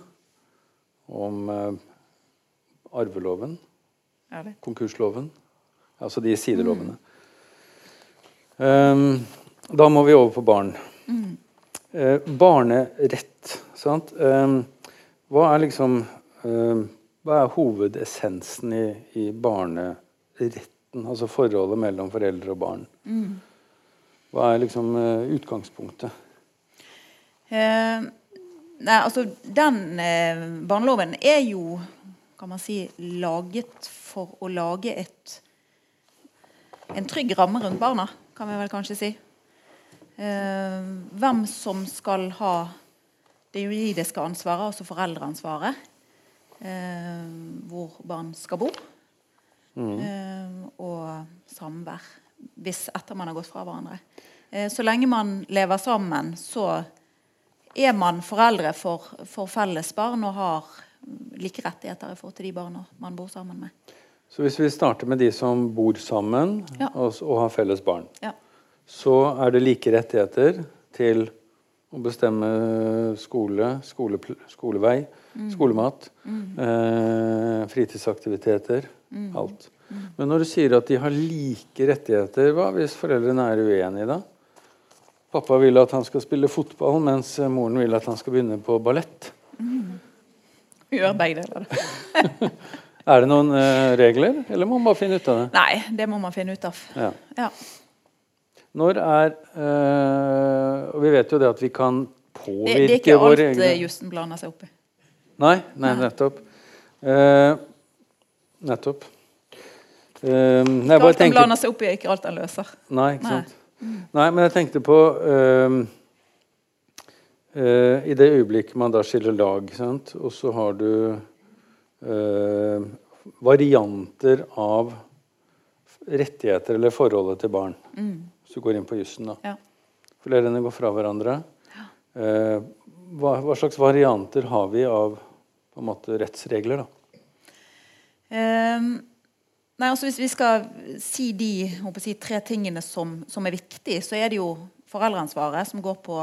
A: om eh, arveloven. konkursloven. Altså de sidelovene. Ehm, da må vi over på barn. Eh, barnerett, sant. Ehm, hva er liksom ehm, Hva er hovedessensen i, i barneretten? Altså forholdet mellom foreldre og barn. Hva er liksom eh, utgangspunktet?
B: Eh, nei, altså den eh, barneloven er jo kan man si laget for å lage et en trygg ramme rundt barna, kan vi vel kanskje si. Eh, hvem som skal ha det juridiske ansvaret, altså foreldreansvaret. Eh, hvor barn skal bo. Eh, og samvær. Hvis etter man har gått fra hverandre. Eh, så lenge man lever sammen, så er man foreldre for, for felles barn og har like rettigheter i forhold til de barna man bor sammen med.
A: Så hvis vi starter med de som bor sammen
B: Ja.
A: og, og har felles barn,
B: Ja.
A: så er det like rettigheter til å bestemme skole, skole skolevei, skolemat, eh, fritidsaktiviteter, alt. Men når du sier at de har like rettigheter, hva hvis foreldrene er uenige da? Pappa vil at han skal spille fotball, mens eh, moren vil at han skal begynne på ballett.
B: Gjør begge deler.
A: Er det noen uh, regler, eller må man bare finne ut av det?
B: Nei, det må man finne ut av.
A: Ja.
B: Ja.
A: Når er uh, Og vi vet jo det at vi kan påvirke
B: det er ikke alt
A: våre egne
B: eh, jussen blander seg opp i.
A: Nei, nei, nettopp. Uh, nettopp. Uh, nei,
B: alt den blander seg opp i, ikke alt han løser.
A: nei, ikke
B: Nei.
A: sant? Nei, men jeg tenkte på ehm, uh, I det øyeblikket man da skiller lag, sant? og så har du uh, varianter av rettigheter eller forholdet til barn. Hvis du går inn på jussen, da.
B: Ja.
A: Foreldrene går fra hverandre. Uh, hva, hva slags varianter har vi av på en måte, rettsregler, da?
B: Ehm, nei, altså Hvis vi skal si de si, tre tingene som, som er viktige, så er det jo foreldreansvaret, som går på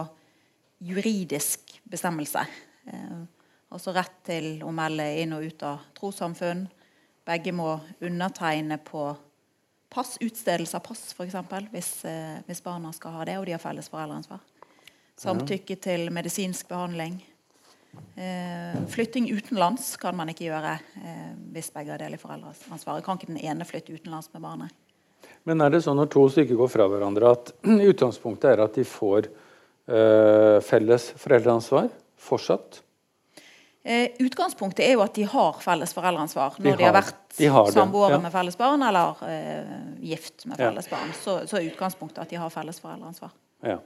B: juridisk bestemmelse. Eh, altså rett til å melde inn og ut av trossamfunn. Begge må undertegne på pass, utstedelse av pass, f.eks. Hvis, eh, hvis barna skal ha det, og de har felles foreldreansvar. Samtykke til medisinsk behandling. Eh, flytting utenlands kan man ikke gjøre eh, hvis begge har del i foreldreansvaret. Kan ikke den ene flytte utenlands med barnet?
A: Men er det sånn når to stykker går fra hverandre, at utgangspunktet er at de får eh, felles foreldreansvar fortsatt?
B: Eh, utgangspunktet er jo at de har felles foreldreansvar når de har
A: har-
B: vært
A: de har det,
B: samboere
A: ja.
B: med felles barn eller eh, gift med
A: Ja.
B: felles barn. Så, så er utgangspunktet at de har felles foreldreansvar.
A: Ja.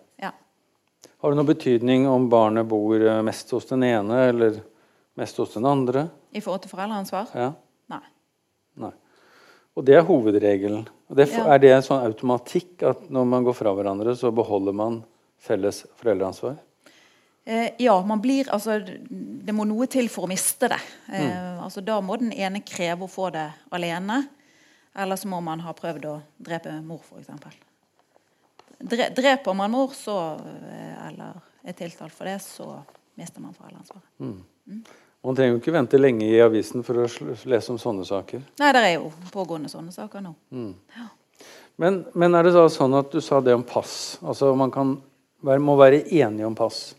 A: Har det noen betydning om barnet bor eh, mest hos den ene eller mest hos den andre?
B: I forhold til foreldreansvar?
A: Ja.
B: Nei.
A: Nei. Og det er hovedregelen. Det,
B: Ja.
A: Er det en sånn automatikk at når man går fra hverandre, så beholder man felles foreldreansvar?
B: Eh, ja, man blir Altså, det må noe til for å miste det. Eh,
A: Mm.
B: altså, da må den ene kreve å få det alene. Eller så må man ha prøvd å drepe mor, f.eks. Dre, dreper man mor, så, eh, eller er tiltalt for det, så mister man foreldreansvaret.
A: Man trenger jo ikke vente lenge i avisen for å lese om sånne saker.
B: Nei, det er jo pågående sånne saker nå.
A: Men, men er det da sånn at du sa det om pass? Altså man kan må være enige om pass?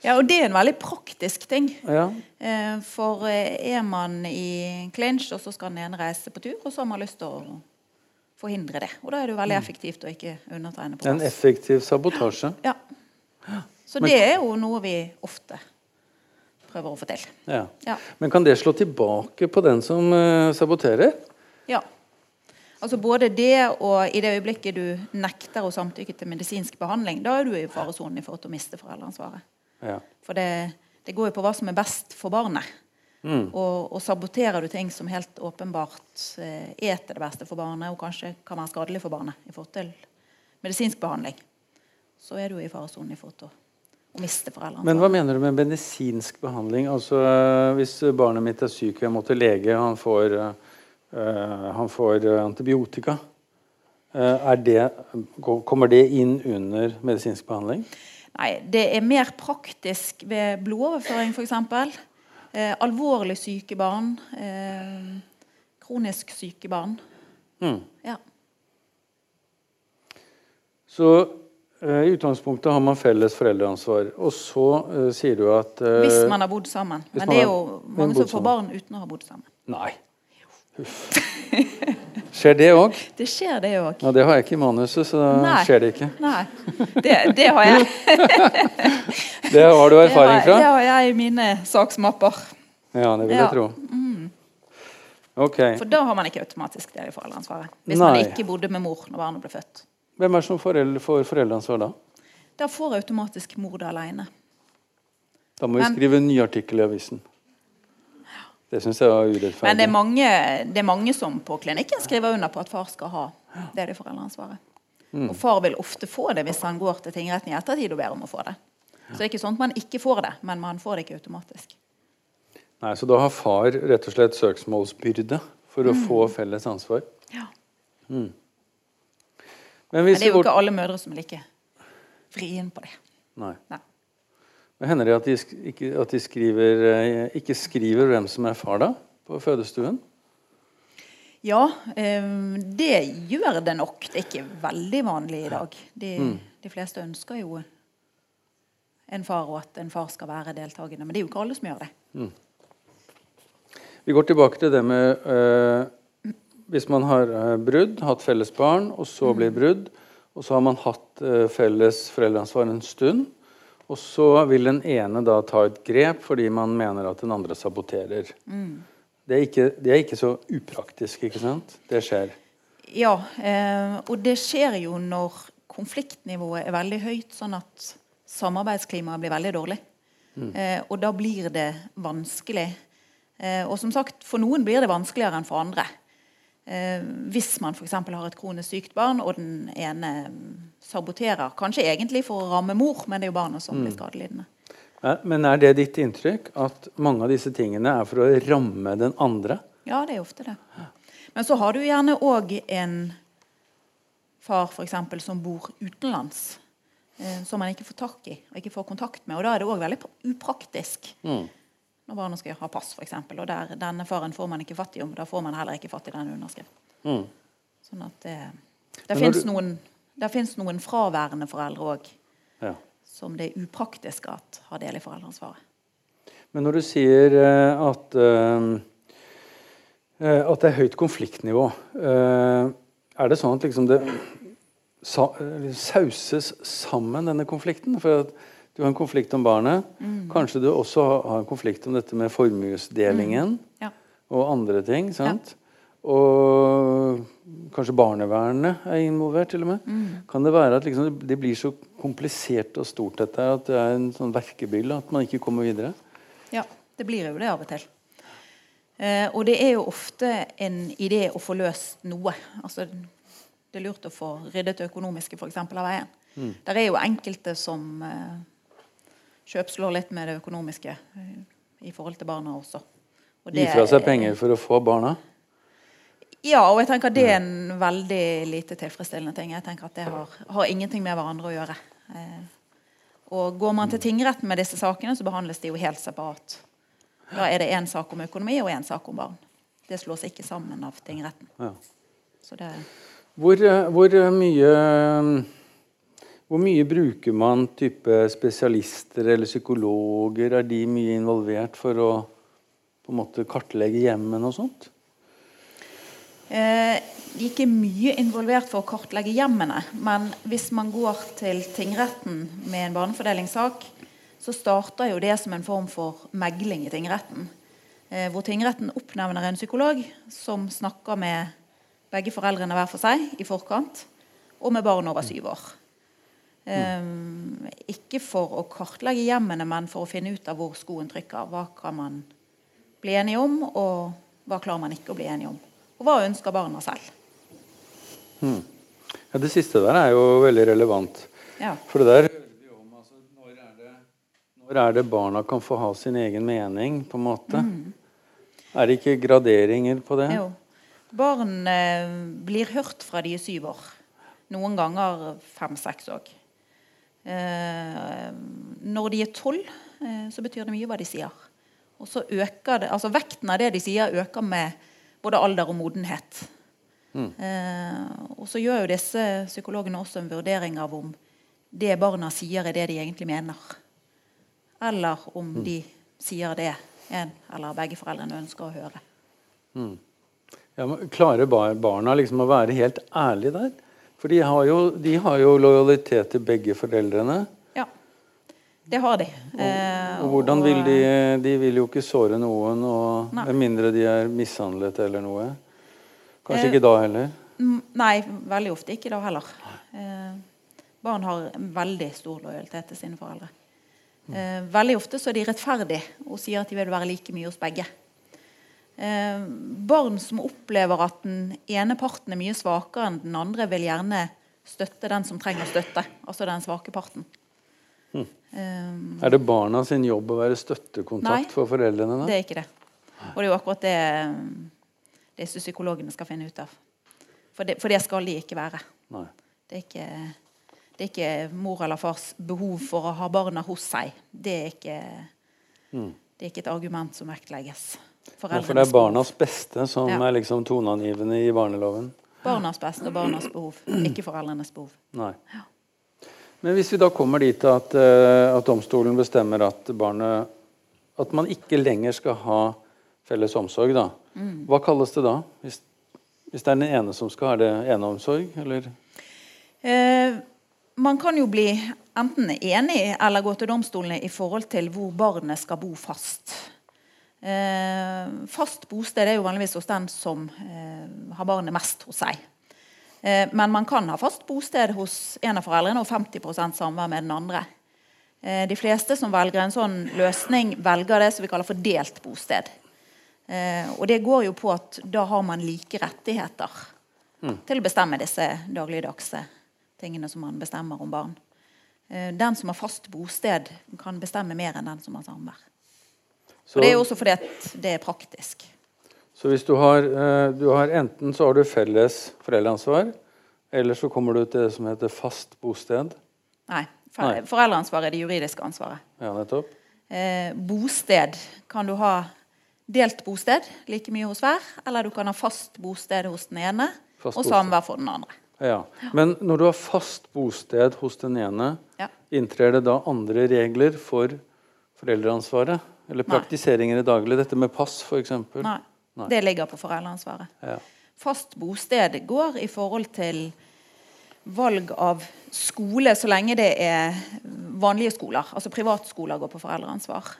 B: Ja, og det er en veldig praktisk ting.
A: Ja.
B: Eh, For eh, er man i clinch, og så skal den ene reise på tur, og så har man lyst til å forhindre det. Og da er det jo veldig effektivt å ikke undertegne på
A: En effektiv sabotasje.
B: Ja. Så
A: Men-
B: det er jo noe vi ofte prøver å få til.
A: Ja.
B: Ja.
A: Men kan det slå tilbake på den som uh, saboterer?
B: ja. Altså både det og i det øyeblikket du nekter å samtykke til medisinsk behandling, da er du i faresonen i forhold til å miste foreldreansvaret.
A: Ja.
B: For det, det går jo på hva som er best for barnet.
A: Mm.
B: Og, og saboterer du ting som helt åpenbart eh, er til det beste for barnet, og kanskje kan være skadelig for barnet i forhold til medisinsk behandling, så er du i faresonen i forhold til å, miste foreldrene.
A: Men hva mener du med medisinsk behandling? Altså eh, Hvis barnet mitt er syk og jeg må til lege, han får, eh, eh, han får antibiotika, det, kommer det inn under medisinsk behandling?
B: Nei, det er mer praktisk ved blodoverføring, f.eks. Eh, alvorlig syke barn. Eh, kronisk syke barn.
A: Mm.
B: Ja.
A: Så eh, i utgangspunktet har man felles foreldreansvar. Og så eh, sier du at eh,
B: Hvis man har bodd sammen. Men det er jo mange som får barn uten å ha bodd sammen.
A: Nei. Huff. Skjer det òg?
B: Det skjer, det òg.
A: Ja, det har jeg ikke i manuset, så
B: Nei.
A: skjer det ikke.
B: Nei, det, det har jeg.
A: Det har du erfaring fra?
B: det har jeg i mine saksmapper.
A: Ja, det vil
B: Ja.
A: jeg tro. Okay.
B: For da har man ikke automatisk del i foreldreansvaret. Hvis
A: Nei.
B: man ikke bodde med mor når barnet ble født.
A: Hvem er det som foreldre, får foreldreansvar da?
B: Da får automatisk mor det alene.
A: Da må vi
B: Men-
A: skrive en ny artikkel i avisen. Det syns jeg var urettferdig.
B: Men det er, mange, det er mange som på klinikken skriver under på at far skal ha det de foreldreansvaret.
A: Mm.
B: Og far vil ofte få det hvis han går til tingretten i ettertid og ber om å få det. Så det er ikke sånn at man ikke får det, men man får det ikke automatisk.
A: Nei, Så da har far rett og slett søksmålsbyrde for
B: Mm.
A: å få felles ansvar.
B: Ja.
A: Men
B: Men
A: hvis
B: det er jo ikke alle mødre som er like vrien på det.
A: Nei.
B: Nei.
A: Men Hender det at de, ikke, at de skriver, eh, ikke skriver hvem som er far da, på fødestuen?
B: Ja, eh, det gjør det nok. Det er ikke veldig vanlig i dag. De,
A: Mm.
B: de fleste ønsker jo en far, og at en far skal være deltakende. Men det er jo ikke alle som gjør det.
A: Vi går tilbake til det med eh, Hvis man har brudd, hatt felles barn, og så blir brudd, og så har man hatt felles foreldreansvar en stund, og så vil den ene da ta et grep fordi man mener at den andre saboterer. Det, er ikke, det er ikke så upraktisk, ikke sant? Det skjer.
B: Ja, eh, og det skjer jo når konfliktnivået er veldig høyt, sånn at samarbeidsklimaet blir veldig dårlig. Eh, og da blir det vanskelig. Eh, og som sagt, for noen blir det vanskeligere enn for andre. Eh, hvis man f.eks. har et kronisk sykt barn, og den ene mm, saboterer, kanskje egentlig for å ramme mor, men det er jo barna som blir skadelidende.
A: Ja, Men er det ditt inntrykk at mange av disse tingene er for å ramme den andre?
B: Ja, det er ofte det. Men så har du gjerne òg en far for eksempel, som bor utenlands, eh, som man ikke får tak i og ikke får kontakt med. Og da er det òg veldig upraktisk. upraktisk når barna skal ha pass, f.eks. Og der, denne faren får man ikke fatt i, og da får man heller ikke fatt i den underskriften.
A: Mm.
B: Sånn at det, det fins
A: du-
B: noen, noen fraværende foreldre òg
A: Ja.
B: som det er upraktisk at har del i foreldreansvaret.
A: Men når du sier eh, at, eh, eh, at det er høyt konfliktnivå, eh, er det sånn at liksom det eh, sauses sammen, denne konflikten? For at du har en konflikt om barnet. Kanskje du også har, en konflikt om dette med formuesdelingen
B: Ja.
A: og andre ting. sant? Og kanskje barnevernet er involvert, til og med. Kan det være at liksom, det blir så komplisert og stort dette at det er en sånn verkebylle at man ikke kommer videre?
B: Ja, det blir jo det av og til. Eh, og det er jo ofte en idé å få løst noe. Altså, det er lurt å få ryddet det økonomiske for eksempel, av veien.
A: Mm.
B: Der er jo enkelte som eh, kjøpslår litt med det økonomiske eh, i forhold til barna også. Og
A: Gi fra seg penger for å få barna?
B: Ja, og jeg tenker at det er en veldig lite tilfredsstillende ting. Jeg tenker at Det har, har ingenting med hverandre å gjøre. Eh, og Går man til tingretten med disse sakene, så behandles de jo helt separat. Da er det én sak om økonomi og én sak om barn. Det slås ikke sammen av tingretten.
A: Ja.
B: Så det,
A: Hvor, eh, hvor mye Hvor mye bruker man type spesialister eller psykologer? Er de mye involvert for å på en måte kartlegge hjemmene og sånt?
B: Eh, de er ikke mye involvert for å kartlegge hjemmene. Men hvis man går til tingretten med en barnefordelingssak, så starter jo det som en form for megling i tingretten. Eh, hvor tingretten oppnevner en psykolog som snakker med begge foreldrene hver for seg i forkant, og med barn over syv år. Um, ikke for å kartlegge hjemmene, men for å finne ut av hvor skoen trykker. Hva kan man bli enige om, og hva klarer man ikke å bli enige om? Og hva ønsker barna selv?
A: Hmm. Ja, det siste der er jo veldig relevant.
B: Ja.
A: For det der altså, når, er det, når er det barna kan få ha sin egen mening, på en måte? Mm. Er det ikke graderinger på det?
B: Jo. Barn eh, blir hørt fra de er syv år. Noen ganger fem-seks òg. Eh, når de er tolv, eh, så betyr det mye hva de sier. Og så øker det, altså Vekten av det de sier, øker med både alder og modenhet. Mm. Eh, og så gjør jo disse psykologene også en vurdering av om det barna sier, er det de egentlig mener. Eller om mm. de sier det en eller begge foreldrene ønsker å høre. Mm.
A: Ja, klarer barna liksom å være helt ærlige der? For de har, jo, de har jo lojalitet til begge foreldrene.
B: Ja, det har de.
A: Og, og hvordan vil de De vil jo ikke såre noen, og, med mindre de er mishandlet eller noe. Kanskje eh, ikke da heller?
B: Nei, veldig ofte ikke da heller. Eh, barn har veldig stor lojalitet til sine foreldre. Eh, veldig ofte så er de rettferdige og sier at de vil være like mye hos begge. Eh, barn som opplever at den ene parten er mye svakere enn den andre, vil gjerne støtte den som trenger støtte. Altså den svake parten.
A: Hmm. Um, er det barna sin jobb å være støttekontakt nei, for foreldrene?
B: Nei, det er ikke det. Og det er jo akkurat det disse psykologene skal finne ut av. For det, for det skal de ikke være. Det er ikke, det er ikke, mor eller fars behov for å ha barna hos seg. Det er ikke, mm. det er ikke et argument som vektlegges.
A: Ja, for det er barnas beste som ja. er liksom toneangivende i barneloven?
B: Barnas beste og barnas behov, ikke foreldrenes behov.
A: Nei. Ja. Men hvis vi da kommer dit at, uh, at domstolen bestemmer at barnet At man ikke lenger skal ha felles omsorg, da. Mm. Hva kalles det da? Hvis, hvis, det er den ene som skal ha det eneomsorg, eller?
B: Eh, man kan jo bli enten enig eller gå til domstolene i forhold til hvor barnet skal bo fast. Eh, fast bosted er jo vanligvis hos den som eh, har barnet mest hos seg. Eh, men man kan ha fast bosted hos en av foreldrene og 50% samvær med den andre. Eh, de fleste som velger en sånn løsning, velger det som vi kaller for delt bosted. Eh, og det går jo på at da har man like rettigheter mm. til å bestemme disse dagligdagse tingene som man bestemmer om barn. Eh, den som har fast bosted, kan bestemme mer enn den som har samvær. Så, og det er jo også fordi at det er praktisk.
A: Så hvis du har, eh, du har Enten så har du felles foreldreansvar, eller så kommer du til det som heter fast bosted.
B: Nei. Foreldreansvar er det juridiske ansvaret.
A: Ja, nettopp.
B: Eh, bosted kan du ha delt bosted, like mye hos hver, eller du kan ha fast bosted hos den ene fast og samvær for den andre.
A: Ja. Men når du har fast bosted hos den ene, ja. inntrer det da andre regler for foreldreansvaret? Eller praktiseringer i daglig. Dette med pass, f.eks.
B: Nei. Nei. Det ligger på foreldreansvaret. Ja. Fast bosted går i forhold til valg av skole, så lenge det er vanlige skoler. Altså privatskoler går på foreldreansvar.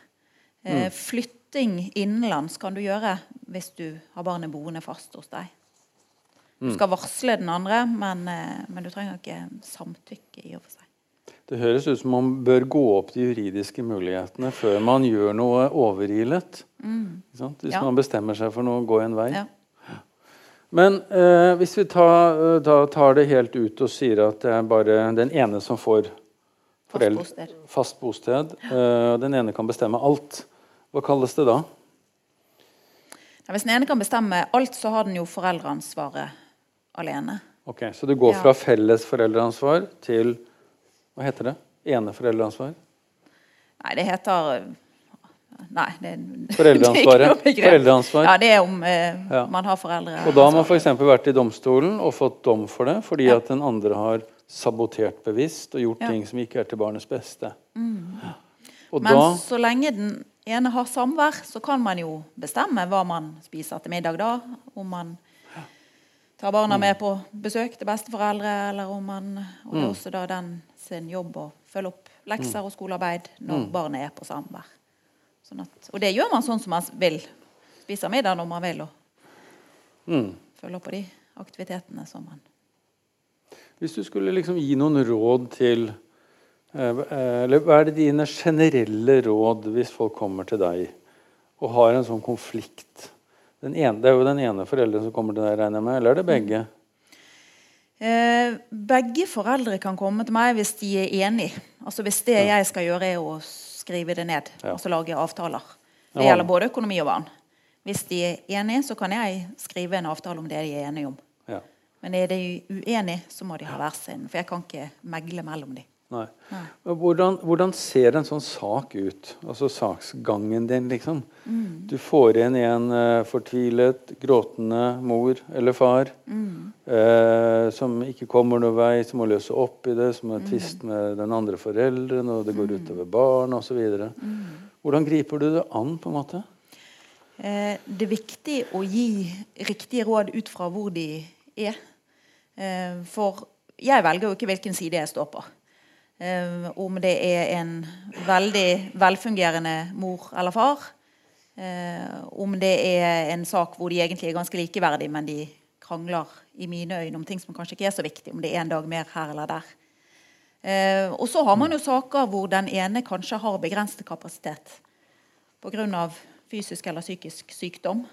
B: Eh, mm. flytting innenlands kan du gjøre hvis du har barnet boende fast hos deg. Du mm. skal varsle den andre, men, eh, men du trenger ikke samtykke i og for seg.
A: Det høres ut som man bør gå opp de juridiske mulighetene før man gjør noe overilet. Mm. Hvis ja. man bestemmer seg for noe, gå en vei. Ja. Men eh, hvis vi tar, eh, tar, det helt ut og sier at det er bare den ene som får
B: fast bosted,
A: fast bosted eh, den ene kan bestemme alt, hva kalles det da?
B: Ja, hvis den ene kan bestemme alt, så har den jo foreldreansvaret alene.
A: Ok, Så det går fra felles foreldreansvar til hva heter det? Eneforeldreansvar?
B: Nei, det heter Nei. Det,
A: Foreldreansvaret?
B: Det
A: Foreldreansvar.
B: Ja, det er om eh, ja. man har foreldre.
A: Og da har man f.eks. vært i domstolen og fått dom for det fordi ja. at den andre har sabotert bevisst og gjort
B: Ja.
A: ting som ikke er til barnets beste. Mm.
B: Men
A: da
B: så lenge den ene har samvær, så kan man jo bestemme hva man spiser til middag da. Om man tar barna
A: Mm.
B: med på besøk til besteforeldre, eller om man Og det er også da den sin jobb å følge opp lekser og skolearbeid når
A: Mm.
B: barnet er på samvær. Sånn og det gjør man sånn som man vil. Spiser middag når man vil, og
A: mm.
B: følger opp på de aktivitetene som man
A: Hvis du skulle liksom gi noen råd til eh, eh, Eller hva er det dine generelle råd hvis folk kommer til deg og har en sånn konflikt? Den ene, det er jo den ene forelderen som kommer til deg, regner jeg med, eller er det begge?
B: Eh, begge foreldre kan komme til meg hvis de er enige. Altså Hvis det jeg skal gjøre, er å skrive det ned,
A: Ja.
B: altså lage avtaler. Det gjelder både økonomi og barn. Hvis de er enige, så kan jeg skrive en avtale om det de er enige om.
A: Ja.
B: Men er de uenige, så må de ha hver sin. For jeg kan ikke megle mellom dem.
A: Nei.
B: Nei.
A: Hvordan, hvordan ser en sånn sak ut? Altså saksgangen din, liksom.
B: Mm.
A: Du får inn en uh, fortvilet, gråtende mor eller far
B: Mm.
A: uh, som ikke kommer noen vei, som må løse opp i det, som har
B: Mm.
A: tvist med den andre forelderen, og det går utover barn osv.
B: Mm.
A: Hvordan griper du det an, på en måte?
B: Eh, det er viktig å gi riktige råd ut fra hvor de er. Eh, for jeg velger jo ikke hvilken side jeg står på. Eh, om det er en veldig velfungerende mor eller far. Eh, om det er en sak hvor de egentlig er ganske likeverdige, men de krangler i mine øyne om ting som kanskje ikke er så viktig. Om det er en dag mer her eller der. Eh, og så har man jo saker hvor den ene kanskje har begrenset kapasitet pga. fysisk eller psykisk sykdom,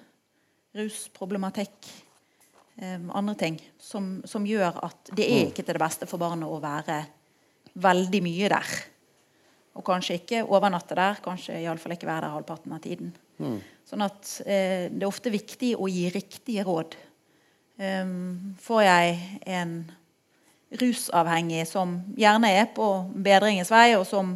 B: rusproblematikk, eh, andre ting, som, som gjør at det er ikke til det beste for barnet å være veldig mye der. Og kanskje ikke overnatte der, kanskje iallfall ikke være der halvparten av tiden. Sånn at eh, det er ofte viktig å gi riktige råd. Um, får jeg en rusavhengig som gjerne er på bedringens vei, og som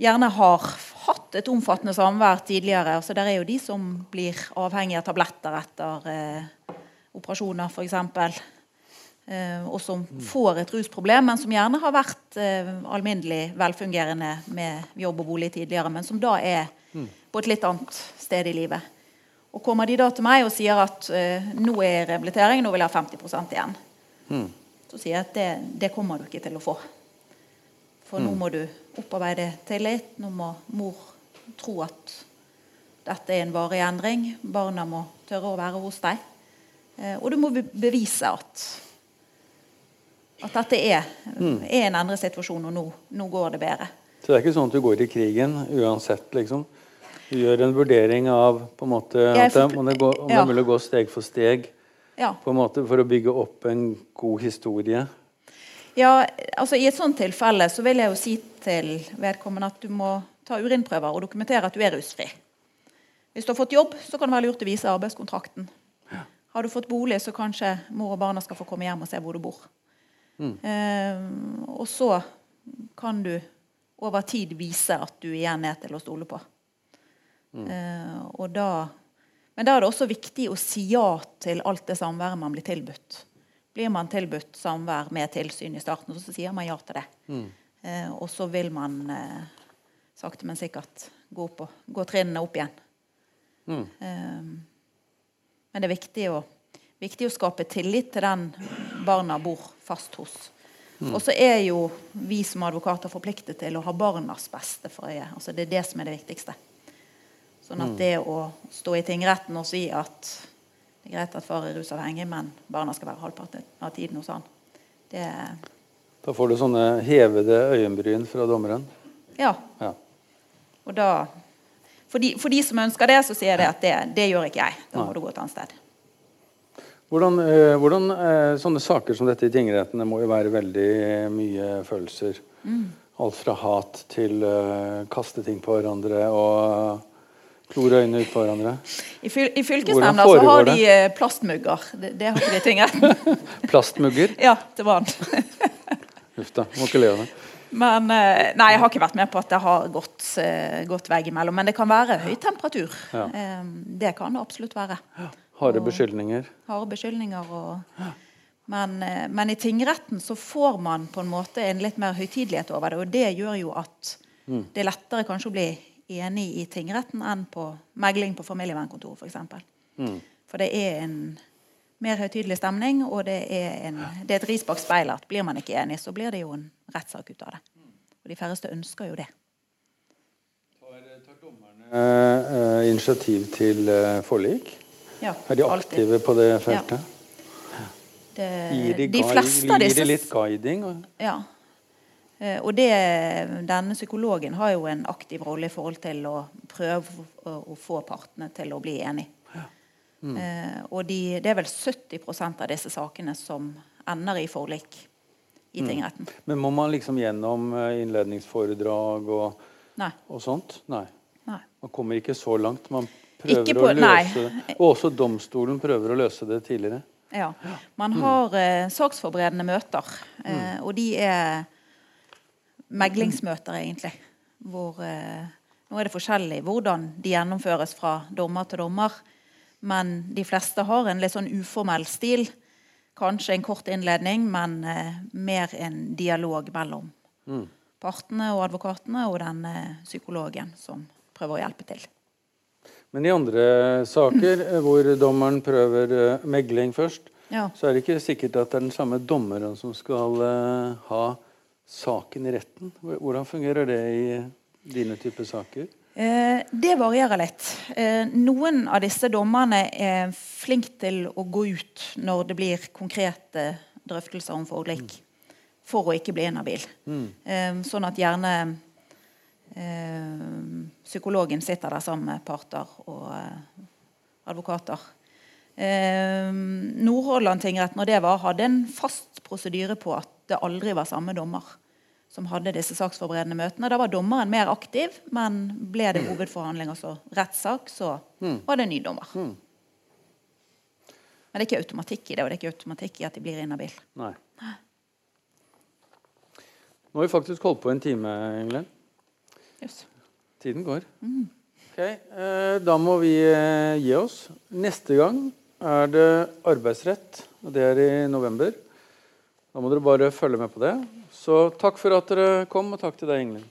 B: gjerne har hatt et omfattende samvær tidligere. Altså, der er jo de som blir avhengige av tabletter etter eh, operasjoner, f.eks. Eh, og som får et rusproblem, men som gjerne har vært eh, alminnelig velfungerende med jobb og bolig tidligere, men som da er på et litt annet sted i livet. Og kommer de da til meg og sier at eh, nå er rehabilitering, nå vil jeg ha 50 igjen, så sier jeg at det, det kommer du ikke til å få. For nå må du opparbeide tillit. Nå må mor tro at dette er en varig endring. Barna må tørre å være hos deg. Eh, og du må bevise at, at dette er, er en endret situasjon, og nå, nå går det bedre.
A: Så det er ikke sånn at du går i krigen uansett, liksom? Du gjør en vurdering av på en måte
B: Jeg
A: det, om, det går, om det
B: ja.
A: er mulig å gå steg for steg
B: Ja.
A: på en måte for å bygge opp en god historie.
B: Ja, altså I et sånt tilfelle så vil jeg jo si til vedkommende at du må ta urinprøver og dokumentere at du er rusfri. Hvis du har fått jobb, så kan det være lurt å vise arbeidskontrakten. Har du fått bolig, så kanskje mor og barna skal få komme hjem og se hvor du bor. Eh, og så kan du over tid vise at du igjen er til å stole på. Eh, og da, men da er det også viktig å si ja til alt det samværet man blir tilbudt. Blir man tilbudt samvær med tilsyn i starten, så sier man ja til det. Eh, og så vil man eh, sakte, men sikkert gå, på, gå trinnene opp igjen. Eh, men det er viktig å, viktig å skape tillit til den barna bor fast hos. Og så er jo vi som advokater forpliktet til å ha barnas beste for øye. Altså det er det som er det viktigste. Sånn at det å stå i tingretten og si at det er greit at far er rusavhengig, men barna skal være halvparten av tiden hos han, det
A: Da får du sånne hevede øyenbryn fra dommeren.
B: Ja.
A: Ja.
B: Og da For de, for de som ønsker det, så sier jeg det at det, det gjør ikke jeg. Da må du gå et annet sted.
A: Hvordan, eh, hvordan eh, Sånne saker som dette i tingrettene må jo være veldig mye følelser. Alt fra hat til eh, kaste ting på hverandre og klore øynene ut på hverandre.
B: I, fyl, i fylkesnemnda så har de plastmugger. Det, det har ikke de tingretten.
A: Plastmugger.
B: ja, til vann.
A: Uff da. Må ikke le av det.
B: Men Nei, jeg har ikke vært med på at det har gått, gått veggimellom. Men det kan være høy temperatur.
A: Ja.
B: Det kan det absolutt være.
A: Harde beskyldninger.
B: Harde beskyldninger og Men, eh, men, i tingretten så får man på en måte en litt mer høytidelighet over det. Og det gjør jo at mm. det er lettere kanskje å bli enig i tingretten enn på megling på familievernkontor f.eks. For, mm. for det er en mer høytidelig stemning, og det er, en, det er et ris bak speilet. Blir man ikke enig, så blir det jo en rettssak ut av det. Og de færreste ønsker jo det.
A: Tar dommerne eh, initiativ til eh, forlik?
B: Ja,
A: er de aktive alltid. på det feltet?
B: Ja. Det, gir de, de fleste av disse
A: Gir de litt guiding?
B: Ja. Uh, og det, denne psykologen har jo en aktiv rolle i forhold til å prøve å, få partene til å bli enige. Mm. Eh, og de, det er vel 70% av disse sakene som ender i forlik i mm. tingretten. Mm.
A: Men må man liksom gjennom eh, innledningsforedrag og, og sånt? Nei.
B: nei.
A: Man kommer ikke så langt. Man prøver på, å løse det. Og også domstolen prøver å løse det tidligere.
B: Ja. Man har eh, saksforberedende møter, eh, mm. og de er meglingsmøter, egentlig. Hvor eh, Nå er det forskjellig hvordan de gjennomføres fra dommer til dommer. Men de fleste har en litt sånn uformell stil. Kanskje en kort innledning, men eh, mer en dialog mellom mm. partene og advokatene og den eh, psykologen som prøver å hjelpe til.
A: Men i andre saker eh, hvor dommeren prøver eh, megling først, ja. så er det ikke sikkert at det er den samme dommeren som skal uh, ha saken i retten. Hvordan fungerer det i dine typer saker?
B: Eh, det varierer litt. Eh, noen av disse dommerne er flinke til å gå ut når det blir konkrete drøftelser om forlik, mm. for å ikke bli inhabil. Mm. Eh, sånn at gjerne psykologen sitter der sammen med parter og advokater. Nordhordland tingrett når det var, hadde en fast prosedyre på at det aldri var samme dommer som hadde disse saksforberedende møtene. Da var dommeren mer aktiv, men ble det hovedforhandling, altså rettssak, så mm. var det en ny dommer. Mm. Men det er ikke automatikk i det, og det er ikke automatikk i at de blir inhabile.
A: Nå har vi faktisk holdt på en time, Ingelen.
B: Yes.
A: Tiden går. Mm. Ok, eh, Da må vi eh, gi oss. Neste gang er det arbeidsrett, og det er i november. Da må dere bare følge med på det. Så takk for at dere kom, og takk til deg, Ingelin.